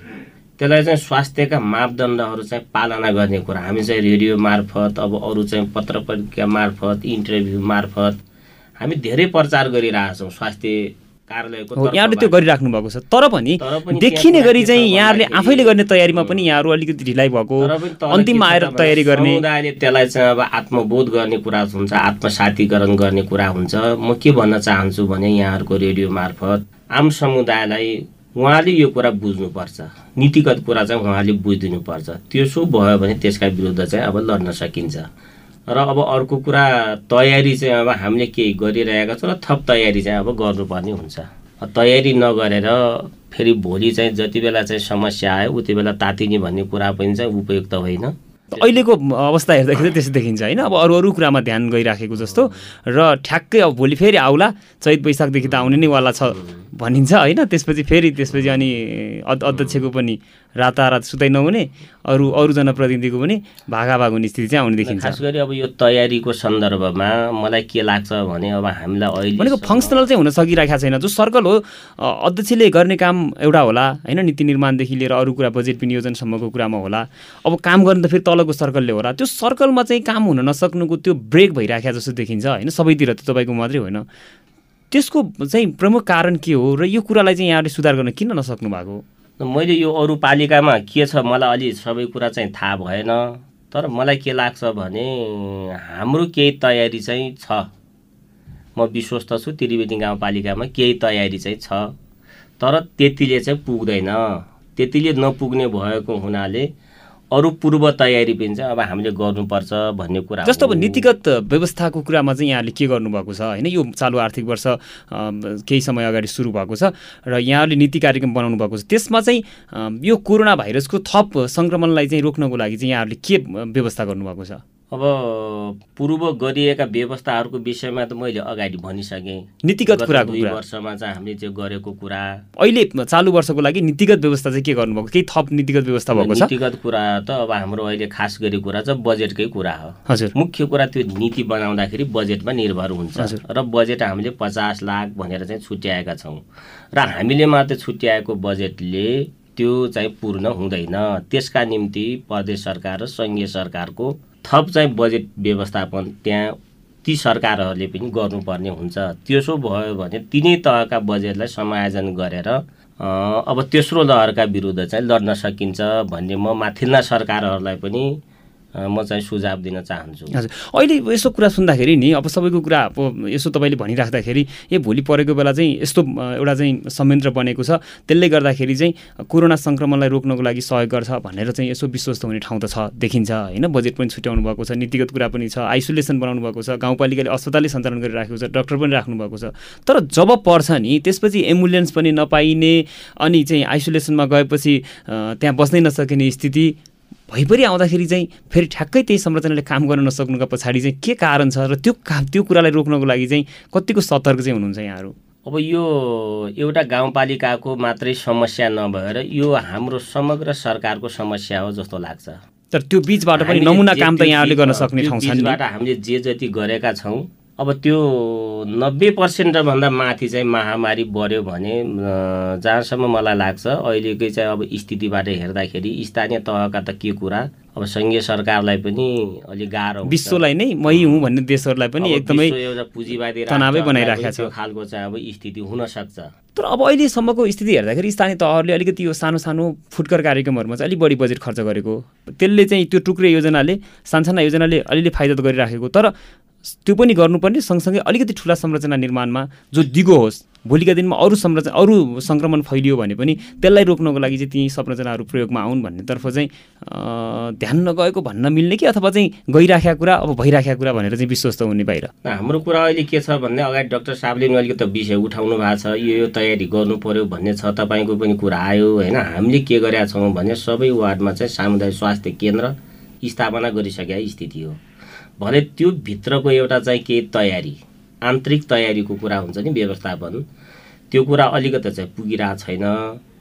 त्यसलाई चाहिँ स्वास्थ्यका मापदण्डहरू चाहिँ पालना गर्ने कुरा। हामी चाहिँ रेडियो मार्फत अब अरू चाहिँ पत्र पत्रिका मार्फत इन्टरभ्यू मार्फत हामी धेरै प्रचार गरिरहेछौँ। स्वास्थ्य यहाँले त्यो गरिराख्नु भएको छ। तर पनि देखिने गरी चाहिँ यहाँहरूले आफैले गर्ने तयारीमा पनि यहाँहरू अलिकति ढिलाइ भएको। अन्तिममा आएर तयारी गर्ने। समुदायले त्यसलाई चाहिँ अब आत्मबोध गर्ने कुरा हुन्छ आत्मसातीकरण गर्ने कुरा हुन्छ। म के भन्न चाहन्छु भने यहाँहरूको रेडियो मार्फत आम समुदायलाई उहाँले यो कुरा बुझ्नुपर्छ। नीतिगत कुरा चाहिँ उहाँले बुझिदिनुपर्छ। त्यसो भयो भने त्यसका विरुद्ध चाहिँ अब लड्न सकिन्छ। र अब अर्को कुरा तयारी चाहिँ अब हामीले केही गरिरहेका छौँ र थप तयारी चाहिँ अब गर्नुपर्ने हुन्छ। तयारी नगरेर फेरि भोलि चाहिँ जति बेला चाहिँ समस्या आयो उति बेला तातिने भन्ने कुरा पनि चाहिँ उपयुक्त होइन। अहिलेको अवस्था हेर्दाखेरि चाहिँ त्यस्तो देखिन्छ होइन? अब अरू अरू कुरामा ध्यान गइराखेको जस्तो र ठ्याक्कै अब भोलि फेरि आउला चैत वैशाखदेखि त आउने नै वाला छ भनिन्छ होइन? त्यसपछि फेरि त्यसपछि अनि अध्यक्षको पनि रातारात सुताइ नहुने अरू अरू जनप्रतिनिधिको पनि भागाभाग हुने स्थिति चाहिँ आउने देखिन्छ। खास गरी अब यो तयारीको सन्दर्भमा मलाई के लाग्छ भने अब हामीलाई अहिले भनेको फङ्सनल चाहिँ हुन सकिरहेको छैन। जो सर्कल हो अध्यक्षले गर्ने काम एउटा होला होइन? नीति निर्माणदेखि लिएर अरू कुरा बजेट विनियोजनसम्मको कुरामा होला। अब काम गर्ने त फेरि तलको सर्कलले होला त्यो सर्कलमा चाहिँ काम हुन नसक्नुको त्यो ब्रेक भइराखेको जस्तो देखिन्छ होइन? सबैतिर त तपाईँको मात्रै होइन। त्यसको चाहिँ प्रमुख कारण के हो र यो कुरालाई चाहिँ यहाँले सुधार गर्न किन नसक्नु भएको मैले यो अरू पालिकामा के छ मलाई अलि सबै कुरा चाहिँ थाहा भएन तर मलाई के लाग्छ भने हाम्रो केही तयारी चाहिँ छ। म विश्वस्त छु त्रिवेणी गाउँपालिकामा केही तयारी चाहिँ छ तर त्यतिले चाहिँ पुग्दैन। त्यतिले नपुग्ने भएको हुनाले अरू पूर्व तयारी पनि चाहिँ अब हामीले गर्नुपर्छ भन्ने कुरा जस्तो अब। नीतिगत व्यवस्थाको कुरामा चाहिँ यहाँले के गर्नुभएको छ? होइन यो चालु आर्थिक वर्ष केही समय अगाडि सुरु भएको छ र यहाँले नीति कार्यक्रम बनाउनु भएको छ। त्यसमा चाहिँ यो कोरोना भाइरसको थप सङ्क्रमणलाई चाहिँ रोक्नको लागि चाहिँ यहाँहरूले के व्यवस्था गर्नुभएको छ? अब पूर्व गरिएका व्यवस्थाहरूको विषयमा त मैले अगाडि भनिसकेँ। नीतिगत गत कुराको दुई कुरा। वर्षमा चाहिँ हामीले त्यो गरेको कुरा। अहिले चालु वर्षको लागि नीतिगत व्यवस्था चाहिँ के गर्नुभएको? केही थप नीतिगत व्यवस्था भएको छ? नीतिगत कुरा त अब हाम्रो अहिले खास गरी कुरा चाहिँ बजेटकै कुरा हो। हजुर। मुख्य कुरा त्यो नीति बनाउँदाखेरि बजेटमा निर्भर हुन्छ। र बजेट हामीले पचास लाख भनेर चाहिँ छुट्याएका छौँ। र हामीले मात्र छुट्याएको बजेटले त्यो चाहिँ पूर्ण हुँदैन। त्यसका निम्ति प्रदेश सरकार र सङ्घीय सरकारको थप चाहिँ बजेट व्यवस्थापन त्यहाँ ती सरकारहरूले पनि गर्नुपर्ने हुन्छ। त्यसो भयो भने तिनै तहका बजेटलाई समायोजन गरेर अब तेस्रो लहरका विरुद्ध चाहिँ लड्न सकिन्छ भन्ने म माथिल्ला सरकारहरूलाई पनि म चाहिँ सुझाव दिन चाहन्छु। हजुर। अहिले यसो कुरा सुन्दाखेरि नि अब सबैको कुरा अब यसो तपाईँले भनिराख्दाखेरि ए भोलि परेको बेला चाहिँ यस्तो एउटा चाहिँ संयन्त्र बनेको छ। त्यसले गर्दाखेरि चाहिँ कोरोना सङ्क्रमणलाई रोक्नको लागि सहयोग गर्छ भनेर चाहिँ यसो विश्वस्त हुने ठाउँ त छ देखिन्छ। होइन बजेट पनि छुट्याउनु भएको छ नीतिगत कुरा पनि छ आइसोलेसन बनाउनु भएको छ गाउँपालिकाले अस्पतालै सञ्चालन गरिराखेको छ डक्टर पनि राख्नु भएको छ। तर जब पर्छ नि त्यसपछि एम्बुलेन्स पनि नपाइने अनि चाहिँ आइसोलेसनमा गएपछि त्यहाँ बस्नै नसकिने स्थिति भइपरि आउँदाखेरि चाहिँ फेरि ठ्याक्कै त्यही संरचनाले काम गर्न नसक्नुका पछाडि चाहिँ के कारण छ र त्यो काम त्यो कुरालाई रोक्नको लागि चाहिँ कतिको सतर्क चाहिँ हुनुहुन्छ यहाँहरू? अब यो एउटा गाउँपालिकाको मात्रै समस्या नभएर यो हाम्रो समग्र सरकारको समस्या हो जस्तो लाग्छ। तर त्यो बिचबाट पनि नमुना काम त यहाँहरूले गर्न सक्ने ठाउँ छ हामीले जे जति गरेका छौँ अब त्यो नब्बे पर्सेन्टभन्दा माथि चाहिँ महामारी बढ्यो भने जहाँसम्म मलाई लाग्छ अहिलेकै चाहिँ अब स्थितिबाट हेर्दाखेरि स्थानीय तहका त के कुरा अब सङ्घीय सरकारलाई पनि अलिक गाह्रो। विश्वलाई नै मै हुँ भन्ने देशहरूलाई पनि एकदमै एउटा पुँजीवादी तनावै बनाइराखेको छ। खालको चाहिँ अब स्थिति हुनसक्छ तर अब अहिलेसम्मको स्थिति हेर्दाखेरि स्थानीय तहहरूले अलिकति यो सानो सानो फुटकर कार्यक्रमहरूमा चाहिँ अलिक बढी बजेट खर्च गरेको त्यसले चाहिँ त्यो टुक्रे योजनाले सानसाना योजनाले अलिअलि फाइदा त गरिराखेको तर त्यो पनि गर्नुपर्ने सँगसँगै अलिकति ठुला संरचना निर्माणमा जो दिगो होस् भोलिका दिनमा अरू संरचना अरू सङ्क्रमण फैलियो भने पनि त्यसलाई रोक्नको लागि चाहिँ ती संरचनाहरू प्रयोगमा आउन् भन्नेतर्फ चाहिँ ध्यान नगएको भन्न मिल्ने कि अथवा चाहिँ गइराखेका कुरा अब भइराखेका कुरा भनेर चाहिँ विश्वस्त हुने बाहिर? हाम्रो कुरा अहिले के छ भन्ने अगाडि डाक्टर साहबले पनि अलिकति विषय उठाउनु भएको छ यो यो तयारी गर्नु पर्यो भन्ने छ तपाईँको पनि कुरा आयो होइन? हामीले के गरेका छौँ भने सबै वार्डमा चाहिँ सामुदायिक स्वास्थ्य केन्द्र स्थापना गरिसकेका स्थिति हो। भने त्यो भित्रको एउटा चाहिँ केही तयारी आन्तरिक तयारीको कुरा हुन्छ नि व्यवस्थापन। त्यो कुरा अलिकति चाहिँ पुगिरहेको छैन।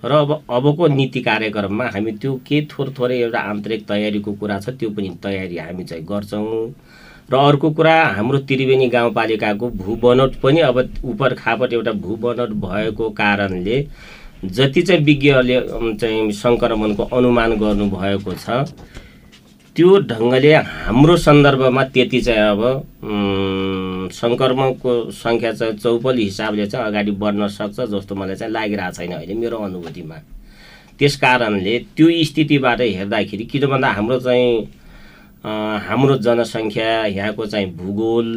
र अब अबको नीति कार्यक्रममा हामी त्यो केही थोर थोरै एउटा आन्तरिक तयारीको कुरा छ त्यो पनि तयारी हामी चाहिँ गर्छौँ। र अर्को कुरा हाम्रो त्रिवेणी गाउँपालिकाको भू बनोट पनि अब उपर खापट एउटा भू बनोट भएको कारणले जति चाहिँ विज्ञहरूले चाहिँ सङ्क्रमणको अनुमान गर्नुभएको छ त्यो ढङ्गले हाम्रो सन्दर्भमा त्यति चाहिँ अब सङ्क्रमणको सङ्ख्या चाहिँ चौपल हिसाबले चाहिँ अगाडि बढ्न सक्छ जस्तो मलाई चाहिँ लागिरहेको छैन अहिले मेरो अनुभूतिमा। त्यस कारणले त्यो स्थितिबाट हेर्दाखेरि किन भन्दा हाम्रो चाहिँ हाम्रो जनसङ्ख्या यहाँको चाहिँ भूगोल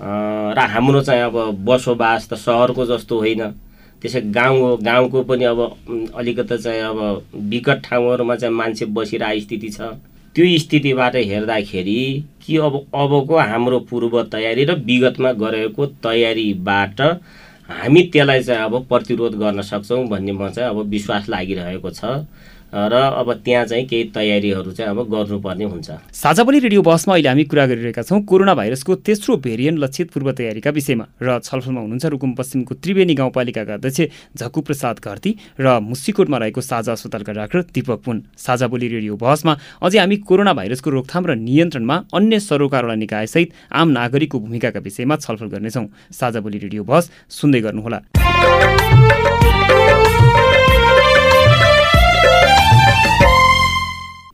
र हाम्रो चाहिँ अब बसोबास त सहरको जस्तो होइन। त्यसै गाउँ हो गाउँको पनि अब अलिकति चाहिँ अब विकट ठाउँहरूमा चाहिँ मान्छे बसिरहेको स्थिति छ। त्यो स्थितिबाट हेर्दाखेरि कि अब अबको हाम्रो पूर्व तयारी र विगतमा गरेको तयारीबाट हामी त्यसलाई चाहिँ अब प्रतिरोध गर्न सक्छौँ भन्ने म चाहिँ अब विश्वास लागिरहेको छ। र अब त्यहाँ चाहिँ केही तयारीहरू चाहिँ अब गर्नुपर्ने हुन्छ। साझाबोली रेडियो बसमा अहिले हामी कुरा गरिरहेका छौँ कोरोना भाइरसको तेस्रो भेरिएन्ट लक्षित पूर्व तयारीका विषयमा। र छलफलमा हुनुहुन्छ रुकुम पश्चिमको त्रिवेणी गाउँपालिकाका अध्यक्ष झक्कु प्रसाद घरती र मुसिकोटमा रहेको साझा अस्पतालका डाक्टर दीपक पुन। साझाबोली रेडियो बहसमा अझै हामी कोरोना भाइरसको रोकथाम र नियन्त्रणमा अन्य सरोकारवाला निकायसहित आम नागरिकको भूमिकाका विषयमा छलफल गर्नेछौँ। साझाबोली रेडियो बहस सुन्दै गर्नुहोला।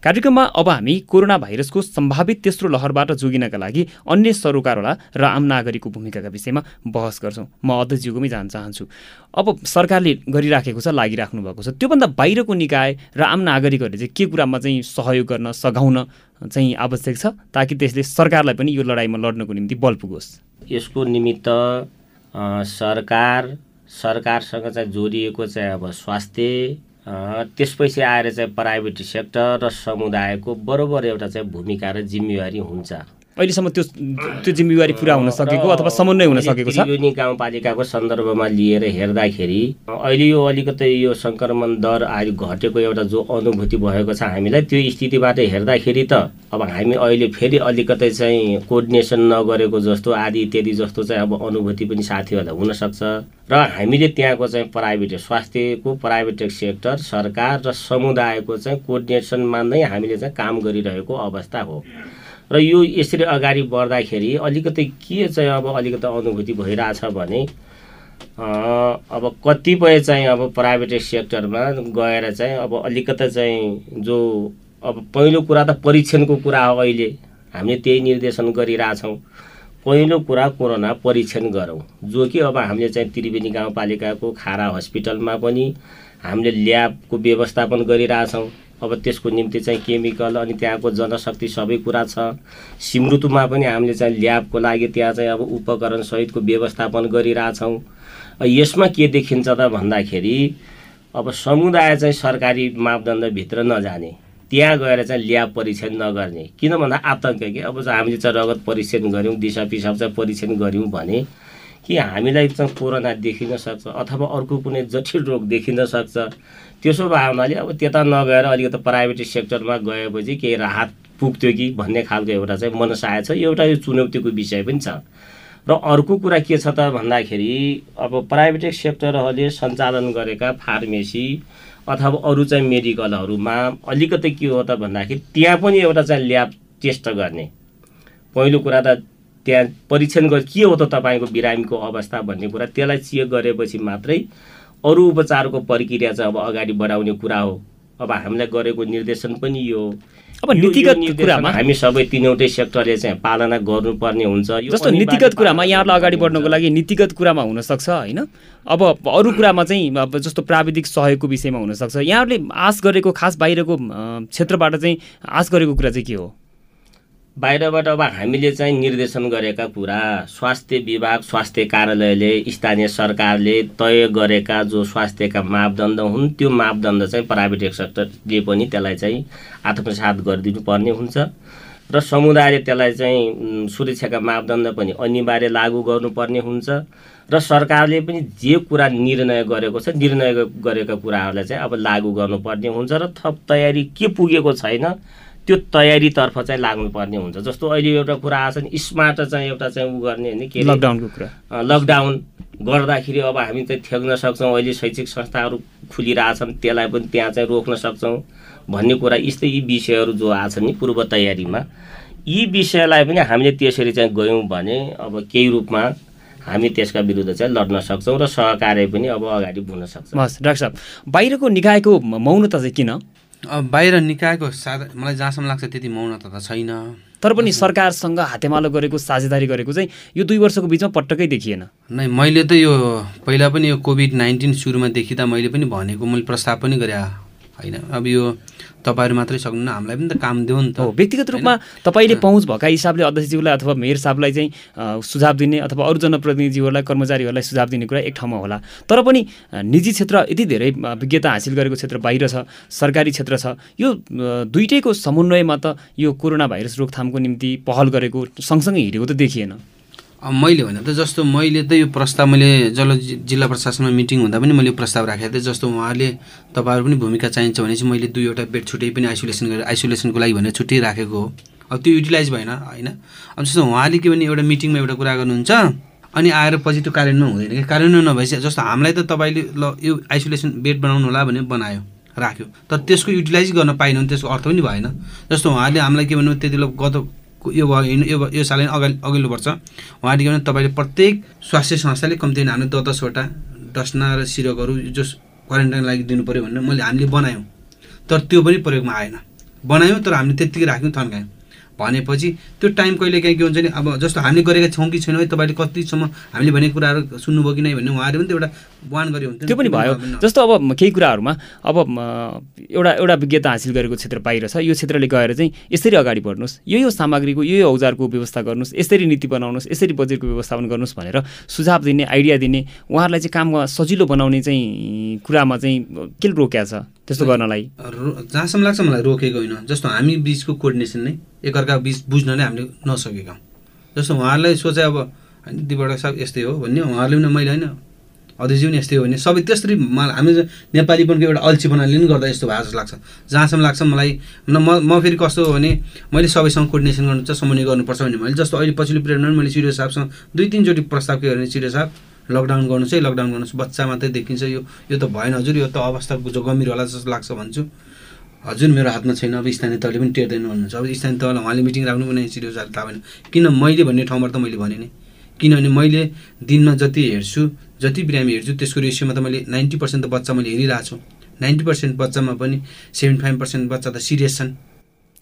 कार्यक्रममा अब हामी कोरोना भाइरसको सम्भावित तेस्रो लहरबाट जोगिनका लागि अन्य सरोकारवाला र आम नागरिकको भूमिकाका विषयमा बहस गर्छौँ। म अध्यक्षज्यूकोमै जान चाहन्छु। अब सरकारले गरिराखेको छ लागिराख्नु भएको छ। त्योभन्दा बाहिरको निकाय र आम नागरिकहरूले चाहिँ के कुरामा चाहिँ सहयोग गर्न सघाउन चाहिँ आवश्यक छ ताकि त्यसले सरकारलाई पनि यो लडाइँमा लड्नको निम्ति बल पुगोस्? यसको निमित्त सरकार सरकारसँग चाहिँ जोडिएको चाहिँ अब स्वास्थ्य त्यसपछि आएर चाहिँ प्राइभेट सेक्टर र समुदायको बरोबर एउटा चाहिँ भूमिका र जिम्मेवारी हुन्छ। अहिलेसम्म त्यो त्यो जिम्मेवारी पुरा हुन सकेको अथवा समन्वय हुन सकेको छ? त्रिवेणी गाउँपालिकाको सन्दर्भमा लिएर हेर्दाखेरि अहिले यो अलिकति यो सङ्क्रमण दर अहिले घटेको एउटा जो अनुभूति भएको छ हामीलाई त्यो स्थितिबाट हेर्दाखेरि त अब हामी अहिले फेरि अलिकति चाहिँ कोर्डिनेसन नगरेको जस्तो आदि इत्यादि जस्तो चाहिँ अब अनुभूति पनि साथीहरूलाई हुनसक्छ। र हामीले त्यहाँको चाहिँ प्राइभेट स्वास्थ्यको प्राइभेट सेक्टर सरकार र समुदायको चाहिँ कोर्डिनेसनमा नै हामीले चाहिँ काम गरिरहेको अवस्था हो। र यो यसरी अगाडि बढ्दाखेरि अलिकति के चाहिँ अब अलिकति अनुभूति भइरहेछ भने अब कतिपय चाहिँ अब प्राइभेट सेक्टरमा गएर चाहिँ अब अलिकति चाहिँ जो अब पहिलो कुरा त परीक्षणको कुरा हो अहिले हामीले त्यही निर्देशन गरिरहेछौँ। पहिलो कुरा कोरोना परीक्षण गरौँ जो कि अब हामीले चाहिँ त्रिवेणी गाउँपालिकाको खारा हस्पिटलमा पनि हामीले ल्याबको व्यवस्थापन गरिरहेछौँ। अब त्यसको निम्ति चाहिँ केमिकल अनि त्यहाँको जनशक्ति सबै कुरा छ। सिमरुतुमा पनि हामीले चाहिँ ल्याबको लागि त्यहाँ चाहिँ अब उपकरण सहितको व्यवस्थापन गरिरहेछौँ। यसमा के देखिन्छ त भन्दाखेरि अब समुदाय चाहिँ सरकारी मापदण्डभित्र नजाने त्यहाँ गएर चाहिँ ल्याब परीक्षण नगर्ने। किन भन्दा आतङ्क कि? अब हामीले चाहिँ रगत परीक्षण गऱ्यौँ दिसा पिसाब चाहिँ परीक्षण गऱ्यौँ भने कि हामीलाई चाहिँ कोरोना देखिन सक्छ अथवा अर्को कुनै जटिल रोग देखिन सक्छ। त्यसो भए हुनाले अब त्यता नगएर अलिकति प्राइभेट सेक्टरमा गएपछि केही राहत पुग्थ्यो कि भन्ने खालको एउटा चाहिँ मनसाय छ। एउटा यो चुनौतीको विषय पनि छ। र अर्को कुरा के छ त भन्दाखेरि अब प्राइभेट सेक्टरहरूले सञ्चालन गरेका फार्मेसी अथवा अरू चाहिँ मेडिकलहरूमा अलिकति के हो त भन्दाखेरि त्यहाँ पनि एउटा चाहिँ ल्याब टेस्ट गर्ने। पहिलो कुरा त त्यहाँ परीक्षण गरे के हो त तपाईँको बिरामीको अवस्था भन्ने कुरा त्यसलाई चेक गरेपछि मात्रै अरू उपचारको प्रक्रिया चाहिँ अब अगाडि बढाउने कुरा हो। अब हामीलाई गरेको निर्देशन पनि यो अब नीतिगत कुरामा हामी सबै तिनवटै सेक्टरले चाहिँ पालना गर्नुपर्ने हुन्छ। जस्तो नीतिगत कुरामा यहाँलाई अगाडि बढ्नको लागि नीतिगत कुरामा हुनसक्छ होइन? अब अरू कुरामा चाहिँ अब जस्तो प्राविधिक सहयोगको विषयमा हुनसक्छ। यहाँहरूले आश गरेको खास बाहिरको क्षेत्रबाट चाहिँ आश गरेको कुरा चाहिँ के हो? बाहिरबाट अब हामीले चाहिँ निर्देशन गरेका कुरा स्वास्थ्य विभाग स्वास्थ्य कार्यालयले स्थानीय सरकारले तय गरेका जो स्वास्थ्यका मापदण्ड हुन् त्यो मापदण्ड चाहिँ प्राइभेट सेक्टरले पनि त्यसलाई चाहिँ आत्मसात गरिदिनु पर्ने हुन्छ। र समुदायले त्यसलाई चाहिँ सुरक्षाका मापदण्ड पनि अनिवार्य लागू गर्नुपर्ने हुन्छ। र सरकारले पनि जे कुरा निर्णय गरेको छ निर्णय गरेका कुराहरूलाई चाहिँ अब लागू गर्नुपर्ने हुन्छ। र थप तयारी के पुगेको छैन त्यो तयारीतर्फ चाहिँ लाग्नुपर्ने हुन्छ। जस्तो अहिले एउटा कुरा आएको छ नि स्मार्ट चाहिँ एउटा चाहिँ उ गर्ने होइन के लकडाउनको कुरा। लकडाउन गर्दाखेरि अब हामी चाहिँ थ्याक्न सक्छौँ अहिले शैक्षिक संस्थाहरू खुलिरहेछन् त्यसलाई पनि त्यहाँ चाहिँ रोक्न सक्छौँ भन्ने कुरा यस्तै यी विषयहरू जो आछन् नि पूर्व तयारीमा। यी विषयलाई पनि हामीले त्यसरी चाहिँ गयौँ भने अब केही रूपमा हामी त्यसका विरुद्ध चाहिँ लड्न सक्छौँ र सहकार्य पनि अब अगाडि बढ्न सक्छौँ। हस् डाक्टर साहब बाहिरको निकायको मौनता चाहिँ किन? बाहिर निकायको साधा मलाई जहाँसम्म लाग्छ त्यति मौनता त छैन। तर पनि सरकारसँग हातेमालो गरेको साझेदारी गरेको चाहिँ यो दुई वर्षको बिचमा पटक्कै देखिएन। नै मैले त यो पहिला पनि यो कोभिड नाइन्टिन सुरुमा देखिँदा मैले पनि भनेको मैले प्रस्ताव पनि गरेँ होइन? अब यो तपाईँहरू मात्रै सक्नुहुन्न हामीलाई पनि त काम देऊ नि त। हो व्यक्तिगत रूपमा तपाईँले पहुँच भएका हिसाबले अध्यक्षज्यूलाई अथवा मेयर साहबलाई चाहिँ सुझाव दिने अथवा अरू जनप्रतिनिधिहरूलाई कर्मचारीहरूलाई सुझाव दिने कुरा एक ठाउँमा होला। तर पनि निजी क्षेत्र यति धेरै विज्ञता हासिल गरेको क्षेत्र बाहिर छ सरकारी क्षेत्र छ यो दुइटैको समन्वयमा त यो कोरोना भाइरस रोकथामको निम्ति पहल गरेको सँगसँगै हिँडेको त देखिएन। मैले होइन त जस्तो मैले त यो प्रस्ताव मैले जल जिल्ला प्रशासनमा मिटिङ हुँदा पनि मैले प्रस्ताव राखेको थिएँ। जस्तो उहाँले तपाईँहरू पनि भूमिका चाहिन्छ भने चाहिँ मैले दुईवटा बेड छुट्टै पनि आइसोलेसन गरेर आइसोलेसनको लागि भनेर छुट्टै राखेको हो। अब त्यो युटिलाइज भएन होइन? अब जस्तो उहाँले के भने एउटा मिटिङमा एउटा कुरा गर्नुहुन्छ अनि आएर पछि त्यो कार्यान्वयन हुँदैन कि? कार्यान्वयन नभएपछि जस्तो हामीलाई त तपाईँले ल यो आइसोलेसन बेड बनाउनु होला भने बनायो राख्यो। तर त्यसको युटिलाइज गर्न पाएन भने त्यसको अर्थ पनि भएन। जस्तो उहाँले हामीलाई के भन्नु त्यति बेला गत यो भयो यो यो साल अगाडि अघिल्लो वर्ष। उहाँले भने तपाईँले प्रत्येक स्वास्थ्य संस्थाले कम्ती हामीले दस दसवटा डस्ना र सिरकहरू जो क्वारेन्टाइन लागि दिनु पऱ्यो भनेर मैले हामीले बनायौँ। तर त्यो पनि प्रयोगमा आएन। बनायौँ तर हामीले त्यत्तिकै राख्यौँ थन्कायौँ। भनेपछि त्यो टाइम कहिले काहीँ के हुन्छ नि अब जस्तो हामीले गरेका छौँ कि छैनौँ तपाईँले कतिसम्म हामीले भनेको कुराहरू सुन्नुभयो कि नै भन्ने उहाँले पनि त एउटा त्यो पनि भयो। जस्तो अब केही कुराहरूमा अब एउटा एउटा विज्ञता हासिल गरेको क्षेत्र बाहिर छ। यो क्षेत्रले गएर चाहिँ यसरी अगाडि बढ्नुहोस्। यो यो सामग्रीको यो यो औजारको व्यवस्था गर्नुहोस्। यसरी नीति बनाउनुहोस् यसरी बजेटको व्यवस्थापन गर्नुहोस् भनेर सुझाव दिने आइडिया दिने उहाँहरूलाई चाहिँ काम सजिलो बनाउने चाहिँ कुरामा चाहिँ के रोक्या छ त्यस्तो गर्नलाई? जहाँसम्म लाग्छ मलाई रोकेको होइन। जस्तो हामी बिचको कोर्डिनेसन नै एकअर्का बिच बुझ्न नै हामीले नसकेका जस्तो उहाँहरूलाई सोचे अब होइन दुईवटा सब यस्तै हो भन्ने उहाँहरूले पनि मैले होइन अध्यक्ष पनि यस्तै हो भने सबै त्यसरी हामी नेपालीपनको एउटा अल्छीपनाले पनि गर्दा यस्तो भएको जस्तो लाग्छ। जहाँसम्म लाग्छ मलाई म म फेरि कस्तो हो भने मैले सबैसँग कोर्डिनेसन गर्नु छ समन्वय गर्नुपर्छ भने मैले जस्तो अहिले पछिल्लो पिरियडमा मैले सिडिओ साहबसँग दुई तिनचोटि प्रस्ताव के गर्ने सिडिओ साहब लकडाउन गर्नुहोस् है लकडाउन गर्नुहोस् बच्चा मात्रै देखिन्छ यो यो त भएन हजुर यो त अवस्था जो गम्भीर होला जस्तो लाग्छ भन्छु। हजुर मेरो हातमा छैन अब स्थानीय तहले पनि टेर्दैन भन्नुहुन्छ। अब स्थानीय तहलाई उहाँले मिटिङ राख्नु पनि सिडिओ साहब थाहा भएन। किन मैले भन्ने ठाउँबाट त मैले भने नि। किनभने मैले दिनमा जति हेर्छु जति बिरामी हेर्छु त्यसको रेसियोमा त मैले नाइन्टी पर्सेन्ट त बच्चा मैले हेरिरहेको छु। नाइन्टी पर्सेन्ट बच्चामा पनि सेभेन्टी फाइभ पर्सेन्ट बच्चा त सिरियस छन्।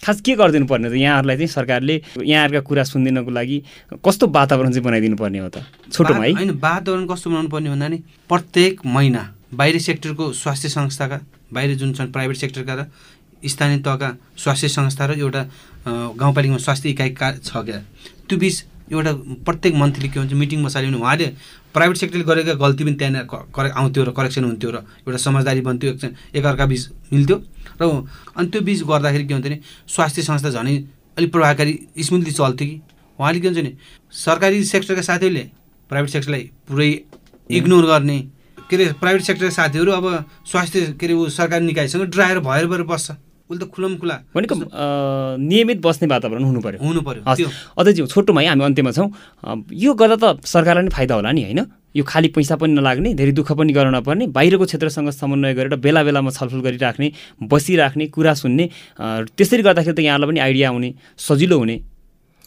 खास के गरिदिनु पर्ने त? यहाँहरूलाई चाहिँ सरकारले यहाँहरूका कुरा सुनिदिनको लागि कस्तो वातावरण चाहिँ बनाइदिनु पर्ने हो त? छोटोमा है। होइन वातावरण कस्तो बनाउनु पर्ने भन्दा नि प्रत्येक महिना बाहिरी सेक्टरको स्वास्थ्य संस्थाका बाहिर जुन छन् प्राइभेट सेक्टरका र स्थानीय तहका स्वास्थ्य संस्था र एउटा गाउँपालिकामा स्वास्थ्य इकाइ छ क्या? त्यो बिच एउटा प्रत्येक मन्थली के हुन्छ मिटिङ बसाल्यो भने उहाँले प्राइभेट सेक्टरले गरेका गल्ती पनि त्यहाँनिर करे आउँथ्यो र करेक्सन हुन्थ्यो र एउटा समझदारी बन्थ्यो एकअर्का बिच मिल्थ्यो र अनि त्यो बिच गर्दाखेरि के हुन्थ्यो भने स्वास्थ्य संस्था झनै अलिक प्रभावकारी स्मुथली चल्थ्यो कि। उहाँले के हुन्छ भने सरकारी सेक्टरका साथीहरूले प्राइभेट सेक्टरलाई पुरै इग्नोर गर्ने के अरे प्राइभेट सेक्टरका साथीहरू अब स्वास्थ्य के अरे ऊ सरकारी निकायसँग ड्राएर भएर भएर बस्छ। उसले त खुलम खुला। भनेको नियमित बस्ने वातावरण हुनु पर्यो। हुनु पर्यो अझै छोटोमा है हामी अन्त्यमा छौँ। यो गर्दा त सरकारलाई नै फाइदा होला नि होइन? यो खालि पैसा पनि नलाग्ने धेरै दुःख पनि गर्न नपर्ने बाहिरको क्षेत्रसँग समन्वय गरेर बेला बेलामा छलफल गरिराख्ने बसिराख्ने कुरा सुन्ने त्यसरी गर्दाखेरि त यहाँलाई पनि आइडिया आउने सजिलो हुने।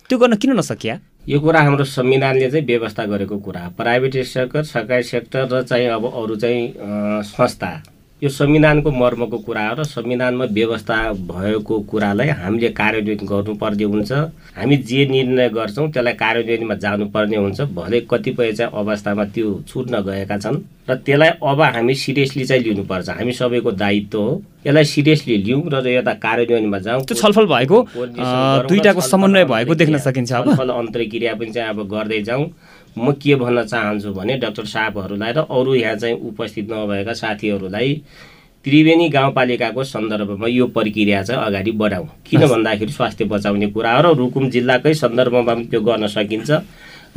त्यो गर्न किन नसकिया? यो कुरा हाम्रो संविधानले चाहिँ व्यवस्था गरेको कुरा प्राइभेट सेक्टर सरकारी सेक्टर र चाहिँ अब अरू चाहिँ संस्था। यो संविधानको मर्मको कुरा हो र संविधानमा व्यवस्था भएको कुरालाई हामीले कार्यान्वयन गर्नुपर्ने हुन्छ। हामी जे निर्णय गर्छौँ त्यसलाई कार्यान्वयनमा जानुपर्ने हुन्छ। भले कतिपय चाहिँ अवस्थामा त्यो छुट्न गएका छन् र त्यसलाई अब हामी सिरियसली चाहिँ लिनुपर्छ। हामी सबैको दायित्व हो। यसलाई सिरियसली लिउँ र यता कार्यान्वयनमा जाउँ। त्यो छलफल भएको दुईटाको समन्वय भएको देख्न सकिन्छ छलफल अन्तर्क्रिया पनि चाहिँ अब गर्दै जाउँ। म के भन्न चाहन्छु भने डाक्टर साहबहरूलाई र अरू यहाँ चाहिँ उपस्थित नभएका साथीहरूलाई त्रिवेणी गाउँपालिकाको सन्दर्भमा यो प्रक्रिया चाहिँ अगाडि बढाउँ किन भन्दाखेरि स्वास्थ्य बचाउने कुरा हो र रुकुम जिल्लाकै सन्दर्भमा पनि त्यो गर्न सकिन्छ।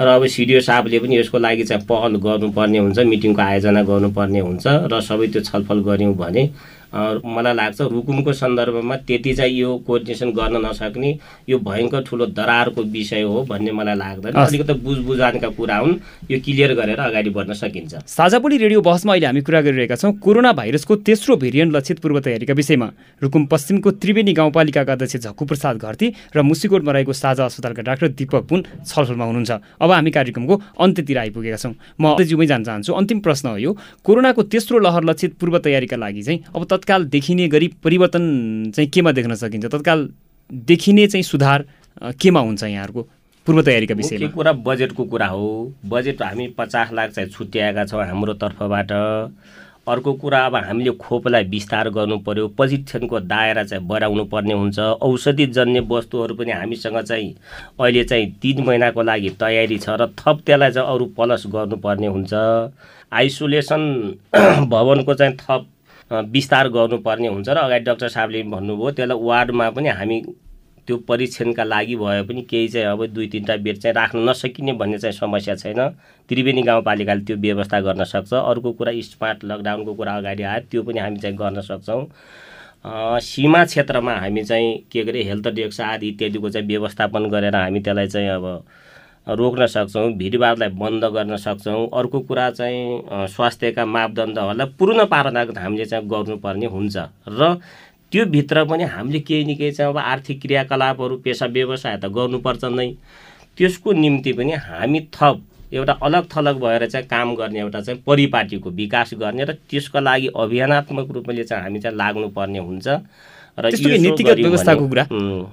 र अब सिडिओ साहबले पनि यसको लागि चाहिँ पहल गर्नुपर्ने हुन्छ मिटिङको आयोजना गर्नुपर्ने हुन्छ र सबै त्यो छलफल गऱ्यौँ भने मलाई लाग्छ रुकुमको सन्दर्भमा त्यति चाहिँ यो कोर्डिनेसन गर्न नसक्ने यो भयङ्कर ठुलो दरारको विषय हो भन्ने मलाई लाग्दैन। अलिकति बुझबुझानका कुरा हुन् यो क्लियर गरेर अगाडि बढ्न सकिन्छ। साझापोली रेडियो बहसमा अहिले हामी कुरा गरिरहेका छौँ कोरोना भाइरसको तेस्रो भेरिएन्ट लक्षित पूर्व तयारीका विषयमा। रुकुम पश्चिमको त्रिवेणी गाउँपालिकाका अध्यक्ष झक्कु प्रसाद घरती र मुसिकोटमा रहेको साझा अस्पतालका डाक्टर दीपक पुन छलफलमा हुनुहुन्छ। अब हामी कार्यक्रमको अन्त्यतिर आइपुगेका छौँ। म अझै जान चाहन्छु। अन्तिम प्रश्न हो यो। कोरोनाको तेस्रो लहर लक्षित पूर्व तयारीका लागि चाहिँ अब तत्काल देखिने गरी परिवर्तन चाहिँ केमा देख्न सकिन्छ? तत्काल देखिने चाहिँ सुधार केमा हुन्छ यहाँहरूको पूर्व तयारीका विषयमा? कुरा बजेटको कुरा हो। बजेट हामी पचास लाख चाहिँ छुट्याएका छौँ हाम्रो तर्फबाट। अर्को कुरा अब हामीले खोपलाई विस्तार गर्नु पर्यो परीक्षणको दायरा चाहिँ बढाउनु पर्ने हुन्छ। औषधि जन्य वस्तुहरू पनि हामीसँग चाहिँ अहिले चाहिँ तिन महिनाको लागि तयारी छ र थप त्यसलाई चाहिँ अरू प्लस गर्नुपर्ने हुन्छ। आइसोलेसन भवनको चाहिँ थप विस्तार गर्नुपर्ने हुन्छ र अगाडि डाक्टर साहबले भन्नुभयो त्यसलाई वार्डमा पनि हामी त्यो परीक्षणका लागि भए पनि केही चाहिँ अब दुई तिनवटा बेड चाहिँ राख्न नसकिने भन्ने चाहिँ समस्या छैन। त्रिवेणी गाउँपालिकाले त्यो व्यवस्था गर्न सक्छ। अर्को कुरा स्मार्ट लकडाउनको कुरा अगाडि आयो त्यो पनि हामी चाहिँ गर्न सक्छौँ। सीमा क्षेत्रमा हामी चाहिँ के गरे हेल्थ डेस्क आदि इत्यादिको चाहिँ व्यवस्थापन गरेर हामी त्यसलाई चाहिँ अब रोक्न सक्छौँ भिडभाडलाई बन्द गर्न सक्छौँ अर्को कुरा चाहिँ स्वास्थ्यका मापदण्डहरूलाई पूर्ण पार्नको हामीले चाहिँ गर्नुपर्ने हुन्छ। र त्योभित्र पनि हामीले केही न केही चाहिँ अब आर्थिक क्रियाकलापहरू पेसा व्यवसाय त गर्नुपर्छ नै। त्यसको निम्ति पनि हामी थप एउटा अलग थलग भएर चाहिँ काम गर्ने एउटा चाहिँ परिपाटीको विकास गर्ने र त्यसको लागि अभियानात्मक रूपले चाहिँ हामी चाहिँ लाग्नुपर्ने हुन्छ। र नीतिगत व्यवस्थाको कुरा।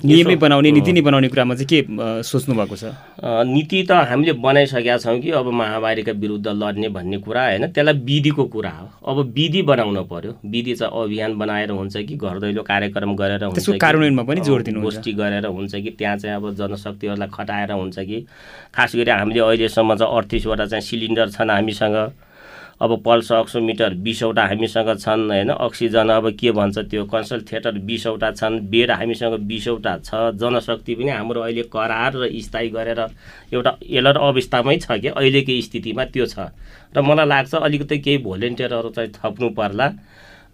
नियमै बनाउने नीति नै बनाउने कुरामा चाहिँ के सोच्नु भएको छ? नीति त हामीले बनाइसकेका छौँ कि अब महामारीका विरुद्ध लड्ने भन्ने कुरा होइन त्यसलाई विधिको कुरा हो। अब विधि बनाउन पर्यो। विधि चाहिँ अभियान बनाएर हुन्छ कि घर दैलो कार्यक्रम गरेर हुन्छ कार्यान्वयनमा पनि जोड दिनुहुन्छ। गोष्ठी गरेर हुन्छ कि त्यहाँ चाहिँ अब जनशक्तिहरूलाई खटाएर हुन्छ कि। खास गरी हामीले अहिलेसम्म चाहिँ अडतिसवटा चाहिँ सिलिन्डर छन् हामीसँग। अब पल्स अक्सोमिटर बिसवटा हामीसँग छन् होइन? अक्सिजन अब के भन्छ त्यो? कन्सल्टेटर बिसवटा छन् बेड हामीसँग बिसवटा छ जनशक्ति पनि हाम्रो अहिले करार र स्थायी गरेर एउटा एलर्ट अवस्थामै छ कि अहिलेको स्थितिमा त्यो छ। र मलाई लाग्छ अलिकति केही भोलिन्टियरहरू चाहिँ थप्नु पर्ला।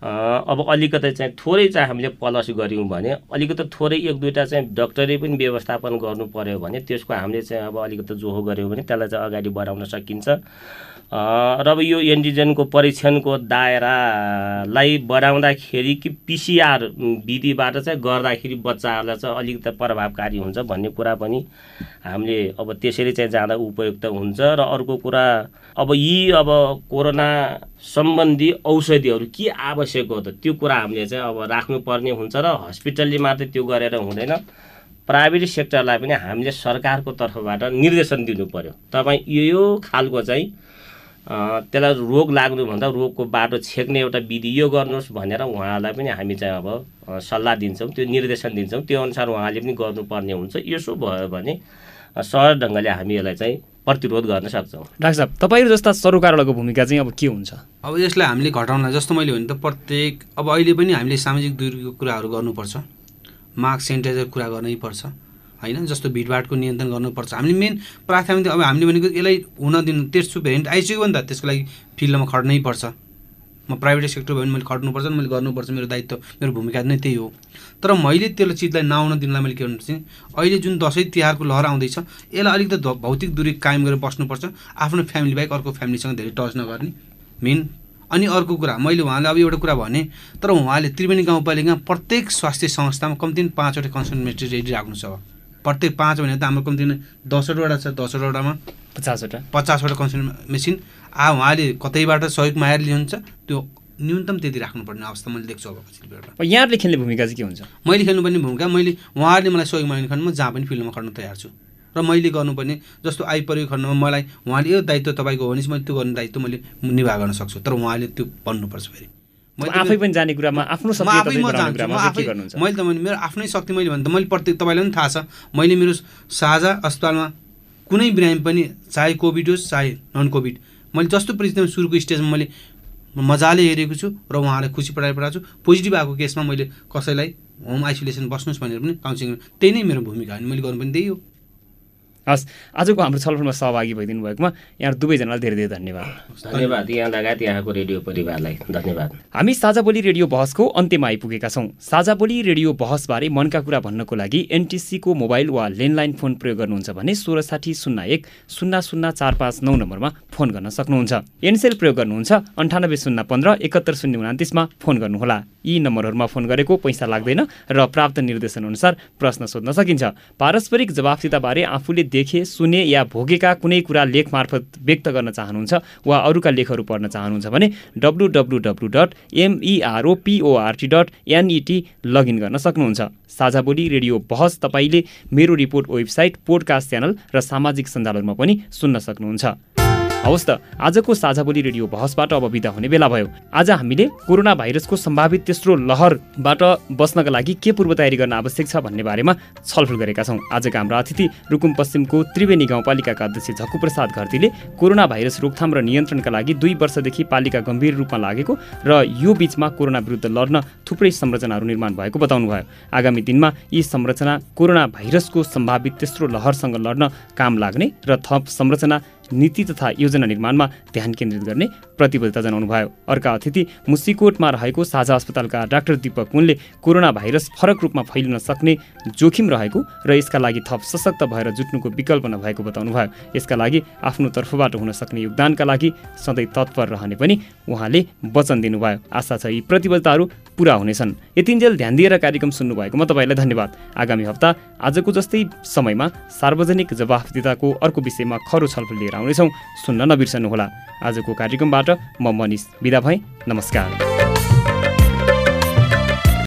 अब अलिकति चाहिँ थोरै चाहिँ हामीले पलस गऱ्यौँ भने अलिकति थोरै एक दुईवटा चाहिँ डक्टरै पनि व्यवस्थापन गर्नु पर्यो भने त्यसको हामीले चाहिँ अब अलिकति जोहो गऱ्यौँ भने त्यसलाई चाहिँ अगाडि बढाउन सकिन्छ। र अब यो एन्टिजेनको परीक्षणको दायरालाई बढाउँदाखेरि कि पिसिआर विधिबाट चाहिँ गर्दाखेरि बच्चाहरूलाई चाहिँ अलिकति प्रभावकारी हुन्छ भन्ने कुरा पनि हामीले अब त्यसरी चाहिँ जाँदा उपयुक्त हुन्छ। र अर्को कुरा अब यी अब कोरोना सम्बन्धी औषधिहरू के आवश्यक हो त। त्यो कुरा हामीले चाहिँ अब राख्नुपर्ने हुन्छ र हस्पिटलले मात्रै त्यो गरेर हुँदैन। प्राइभेट सेक्टरलाई पनि हामीले सरकारको तर्फबाट निर्देशन दिनु पर्यो तपाईँ यो यो खालको चाहिँ त्यसलाई रोग लाग्नुभन्दा रोगको बाटो छेक्ने एउटा विधि यो गर्नुहोस् भनेर उहाँलाई पनि हामी चाहिँ अब सल्लाह दिन्छौँ त्यो निर्देशन दिन्छौँ। त्यो अनुसार उहाँले पनि गर्नुपर्ने हुन्छ। यसो भयो भने सहज ढङ्गले हामी यसलाई चाहिँ प्रतिरोध गर्न सक्छौँ। डाक्टर साहब तपाईँहरू जस्ता सरोकारवालाको भूमिका चाहिँ अब के हुन्छ? अब यसलाई हामीले घटाउनलाई जस्तो मैले भने त प्रत्येक अब अहिले पनि हामीले सामाजिक दूरीको कुराहरू गर्नुपर्छ। मास्क सेनिटाइजर कुरा गर्नै पर्छ होइन? जस्तो भिडभाडको नियन्त्रण गर्नुपर्छ। हामीले मेन प्राथमिकता अब हामीले भनेको यसलाई हुन दिनु तेर्सो भेरिएन्ट आइसक्यो भने त त्यसको लागि फिल्डमा खट्नै पर्छ। म प्राइभेट सेक्टर भयो भने मैले खट्नुपर्छ मैले गर्नुपर्छ मेरो दायित्व मेरो भूमिका नै त्यही हो। तर मैले त्यसलाई चिजलाई नआउन दिनलाई मैले के गर्नु चाहिँ अहिले जुन दसैँ तिहारको लहर आउँदैछ यसलाई अलिकति भौतिक दूरी कायम गरेर बस्नुपर्छ आफ्नो फ्यामिली बाहेक अर्को फ्यामिलीसँग धेरै टच नगर्ने। मेन अनि अर्को कुरा मैले उहाँले अब एउटा कुरा भने तर उहाँले त्रिवेणी गाउँपालिकामा प्रत्येक स्वास्थ्य संस्थामा कम्तीमा पाँचवटा कन्सल्टेन्ट्री रेडी राख्नु छ प्रत्येक पाँच भने त हाम्रो कम्तीमा दसवटा छ दसवटामा पचासवटा पचासवटा कन्सल्ट मेसिन आ उहाँले कतैबाट सहयोग माएर लिनुहुन्छ त्यो न्यूनतम त्यति राख्नुपर्ने अवस्था मैले देख्छु अब पछिबाट यहाँहरूले खेल्ने भूमिका चाहिँ के हुन्छ? मैले खेल्नुपर्ने भूमिका मैले उहाँहरूले मलाई सहयोग माग्ने खण्डमा जहाँ पनि फिल्डमा खट्न तयार छु। र मैले गर्नुपर्ने जस्तो आइपरेको खण्डमा मलाई उहाँले यो दायित्व तपाईँको हो भने चाहिँ मैले त्यो गर्ने दायित्व मैले निर्वाह गर्न सक्छु। तर उहाँले त्यो भन्नुपर्छ फेरि। मैले आफै पनि जाने कुरामा आफ्नो मैले त भने मेरो आफ्नै शक्ति मैले भने त मैले प्रत्येक तपाईँलाई पनि थाहा छ। मैले मेरो साझा अस्पतालमा कुनै बिरामी पनि चाहे कोभिड होस् चाहे नन कोभिड मैले जस्तो परिस्थितिमा सुरुको स्टेजमा मैले मजाले हेरेको छु र उहाँलाई खुसी पठाएर पठाएको छु। पोजिटिभ आएको केसमा मैले कसैलाई होम आइसोलेसन बस्नुहोस् भनेर पनि काउन्सिलिङ त्यही नै मेरो भूमिका हो। मैले गर्नु पनि त्यही हो। हस् आजको हाम्रो छलफलमा सहभागी भइदिनु भएकोमा यहाँ दुवैजनालाई धेरै धेरै धन्यवाद। धन्यवाद यहाँ लगायत यहाँको रेडियो परिवारलाई। धन्यवाद। हामी साझा बोली रेडियो बहसको अन्त्यमा आइपुगेका छौँ। साझा बोली रेडियो बहसबारे मनका कुरा भन्नको लागि एनटिसीको मोबाइल वा ल्यान्डलाइन फोन प्रयोग गर्नुहुन्छ भने सोह्र साठी शून्य एक शून्य शून्य चार पाँच नौ नम्बरमा फोन गर्न सक्नुहुन्छ। एनसेल प्रयोग गर्नुहुन्छ अन्ठानब्बे शून्य पन्ध्र एकहत्तर शून्य उनातिसमा फोन गर्नुहोला। यी नम्बरहरूमा फोन गरेको पैसा लाग्दैन र प्राप्त निर्देशन अनुसार प्रश्न सोध्न सकिन्छ। पारस्परिक जवाफदिताबारे आफूले देखे सुने या भोगेका कुनै कुरा लेख मार्फत व्यक्त गर्न चाहनुहुन्छ वा अरूका लेखहरू पढ्न चाहनुहुन्छ भने W W W dot MEROPORT dot NET login गर्न सक्नुहुन्छ। साझा बोली रेडियो बहस तपाईँले मेरो रिपोर्ट वेबसाइट पोडकास्ट च्यानल र सामाजिक सञ्जालहरूमा पनि सुन्न सक्नुहुन्छ। हवस् त आजको साझा बोली रेडियो बहसबाट अब बिदा हुने बेला भयो। आज हामीले कोरोना भाइरसको सम्भावित तेस्रो लहरबाट बस्नका लागि के पूर्व तयारी गर्न आवश्यक छ भन्ने बारेमा छलफल गरेका छौँ। आजका हाम्रा अतिथि रुकुम पश्चिमको त्रिवेणी गाउँपालिकाका अध्यक्ष झक्कु प्रसाद घरतीले कोरोना भाइरस रोकथाम र नियन्त्रणका लागि दुई वर्षदेखि पालिका गम्भीर रूपमा लागेको र यो बीचमा कोरोना विरुद्ध लड्न थुप्रै संरचनाहरू निर्माण भएको बताउनुभयो। आगामी दिनमा यी संरचना कोरोना भाइरसको सम्भावित तेस्रो लहरसँग लड्न काम लाग्ने र थप संरचना नीति तथा योजना निर्माणमा ध्यान केन्द्रित गर्ने प्रतिबद्धता जनाउनु भयो। अर्का अतिथि मुसिकोटमा रहेको साझा अस्पतालका डाक्टर दीपक मुनले कोरोना भाइरस फरक रूपमा फैलिन सक्ने जोखिम रहेको र यसका लागि थप सशक्त भएर जुट्नुको विकल्प नभएको बताउनु भयो। यसका लागि आफ्नो तर्फबाट हुन सक्ने योगदानका लागि सधैँ तत्पर रहने पनि उहाँले वचन दिनुभयो। आशा छ यी प्रतिबद्धताहरू पुरा हुनेछन्। यतिन्जेल ध्यान दिएर कार्यक्रम सुन्नुभएकोमा तपाईँलाई धन्यवाद। आगामी हप्ता आजको जस्तै समयमा सार्वजनिक जवाफदिताको अर्को विषयमा खरो छलफल लिएर आउनेछौँ। सुन्न नबिर्सनुहोला। आजको कार्यक्रमबाट म मनिष बिदा भएँ। नमस्कार।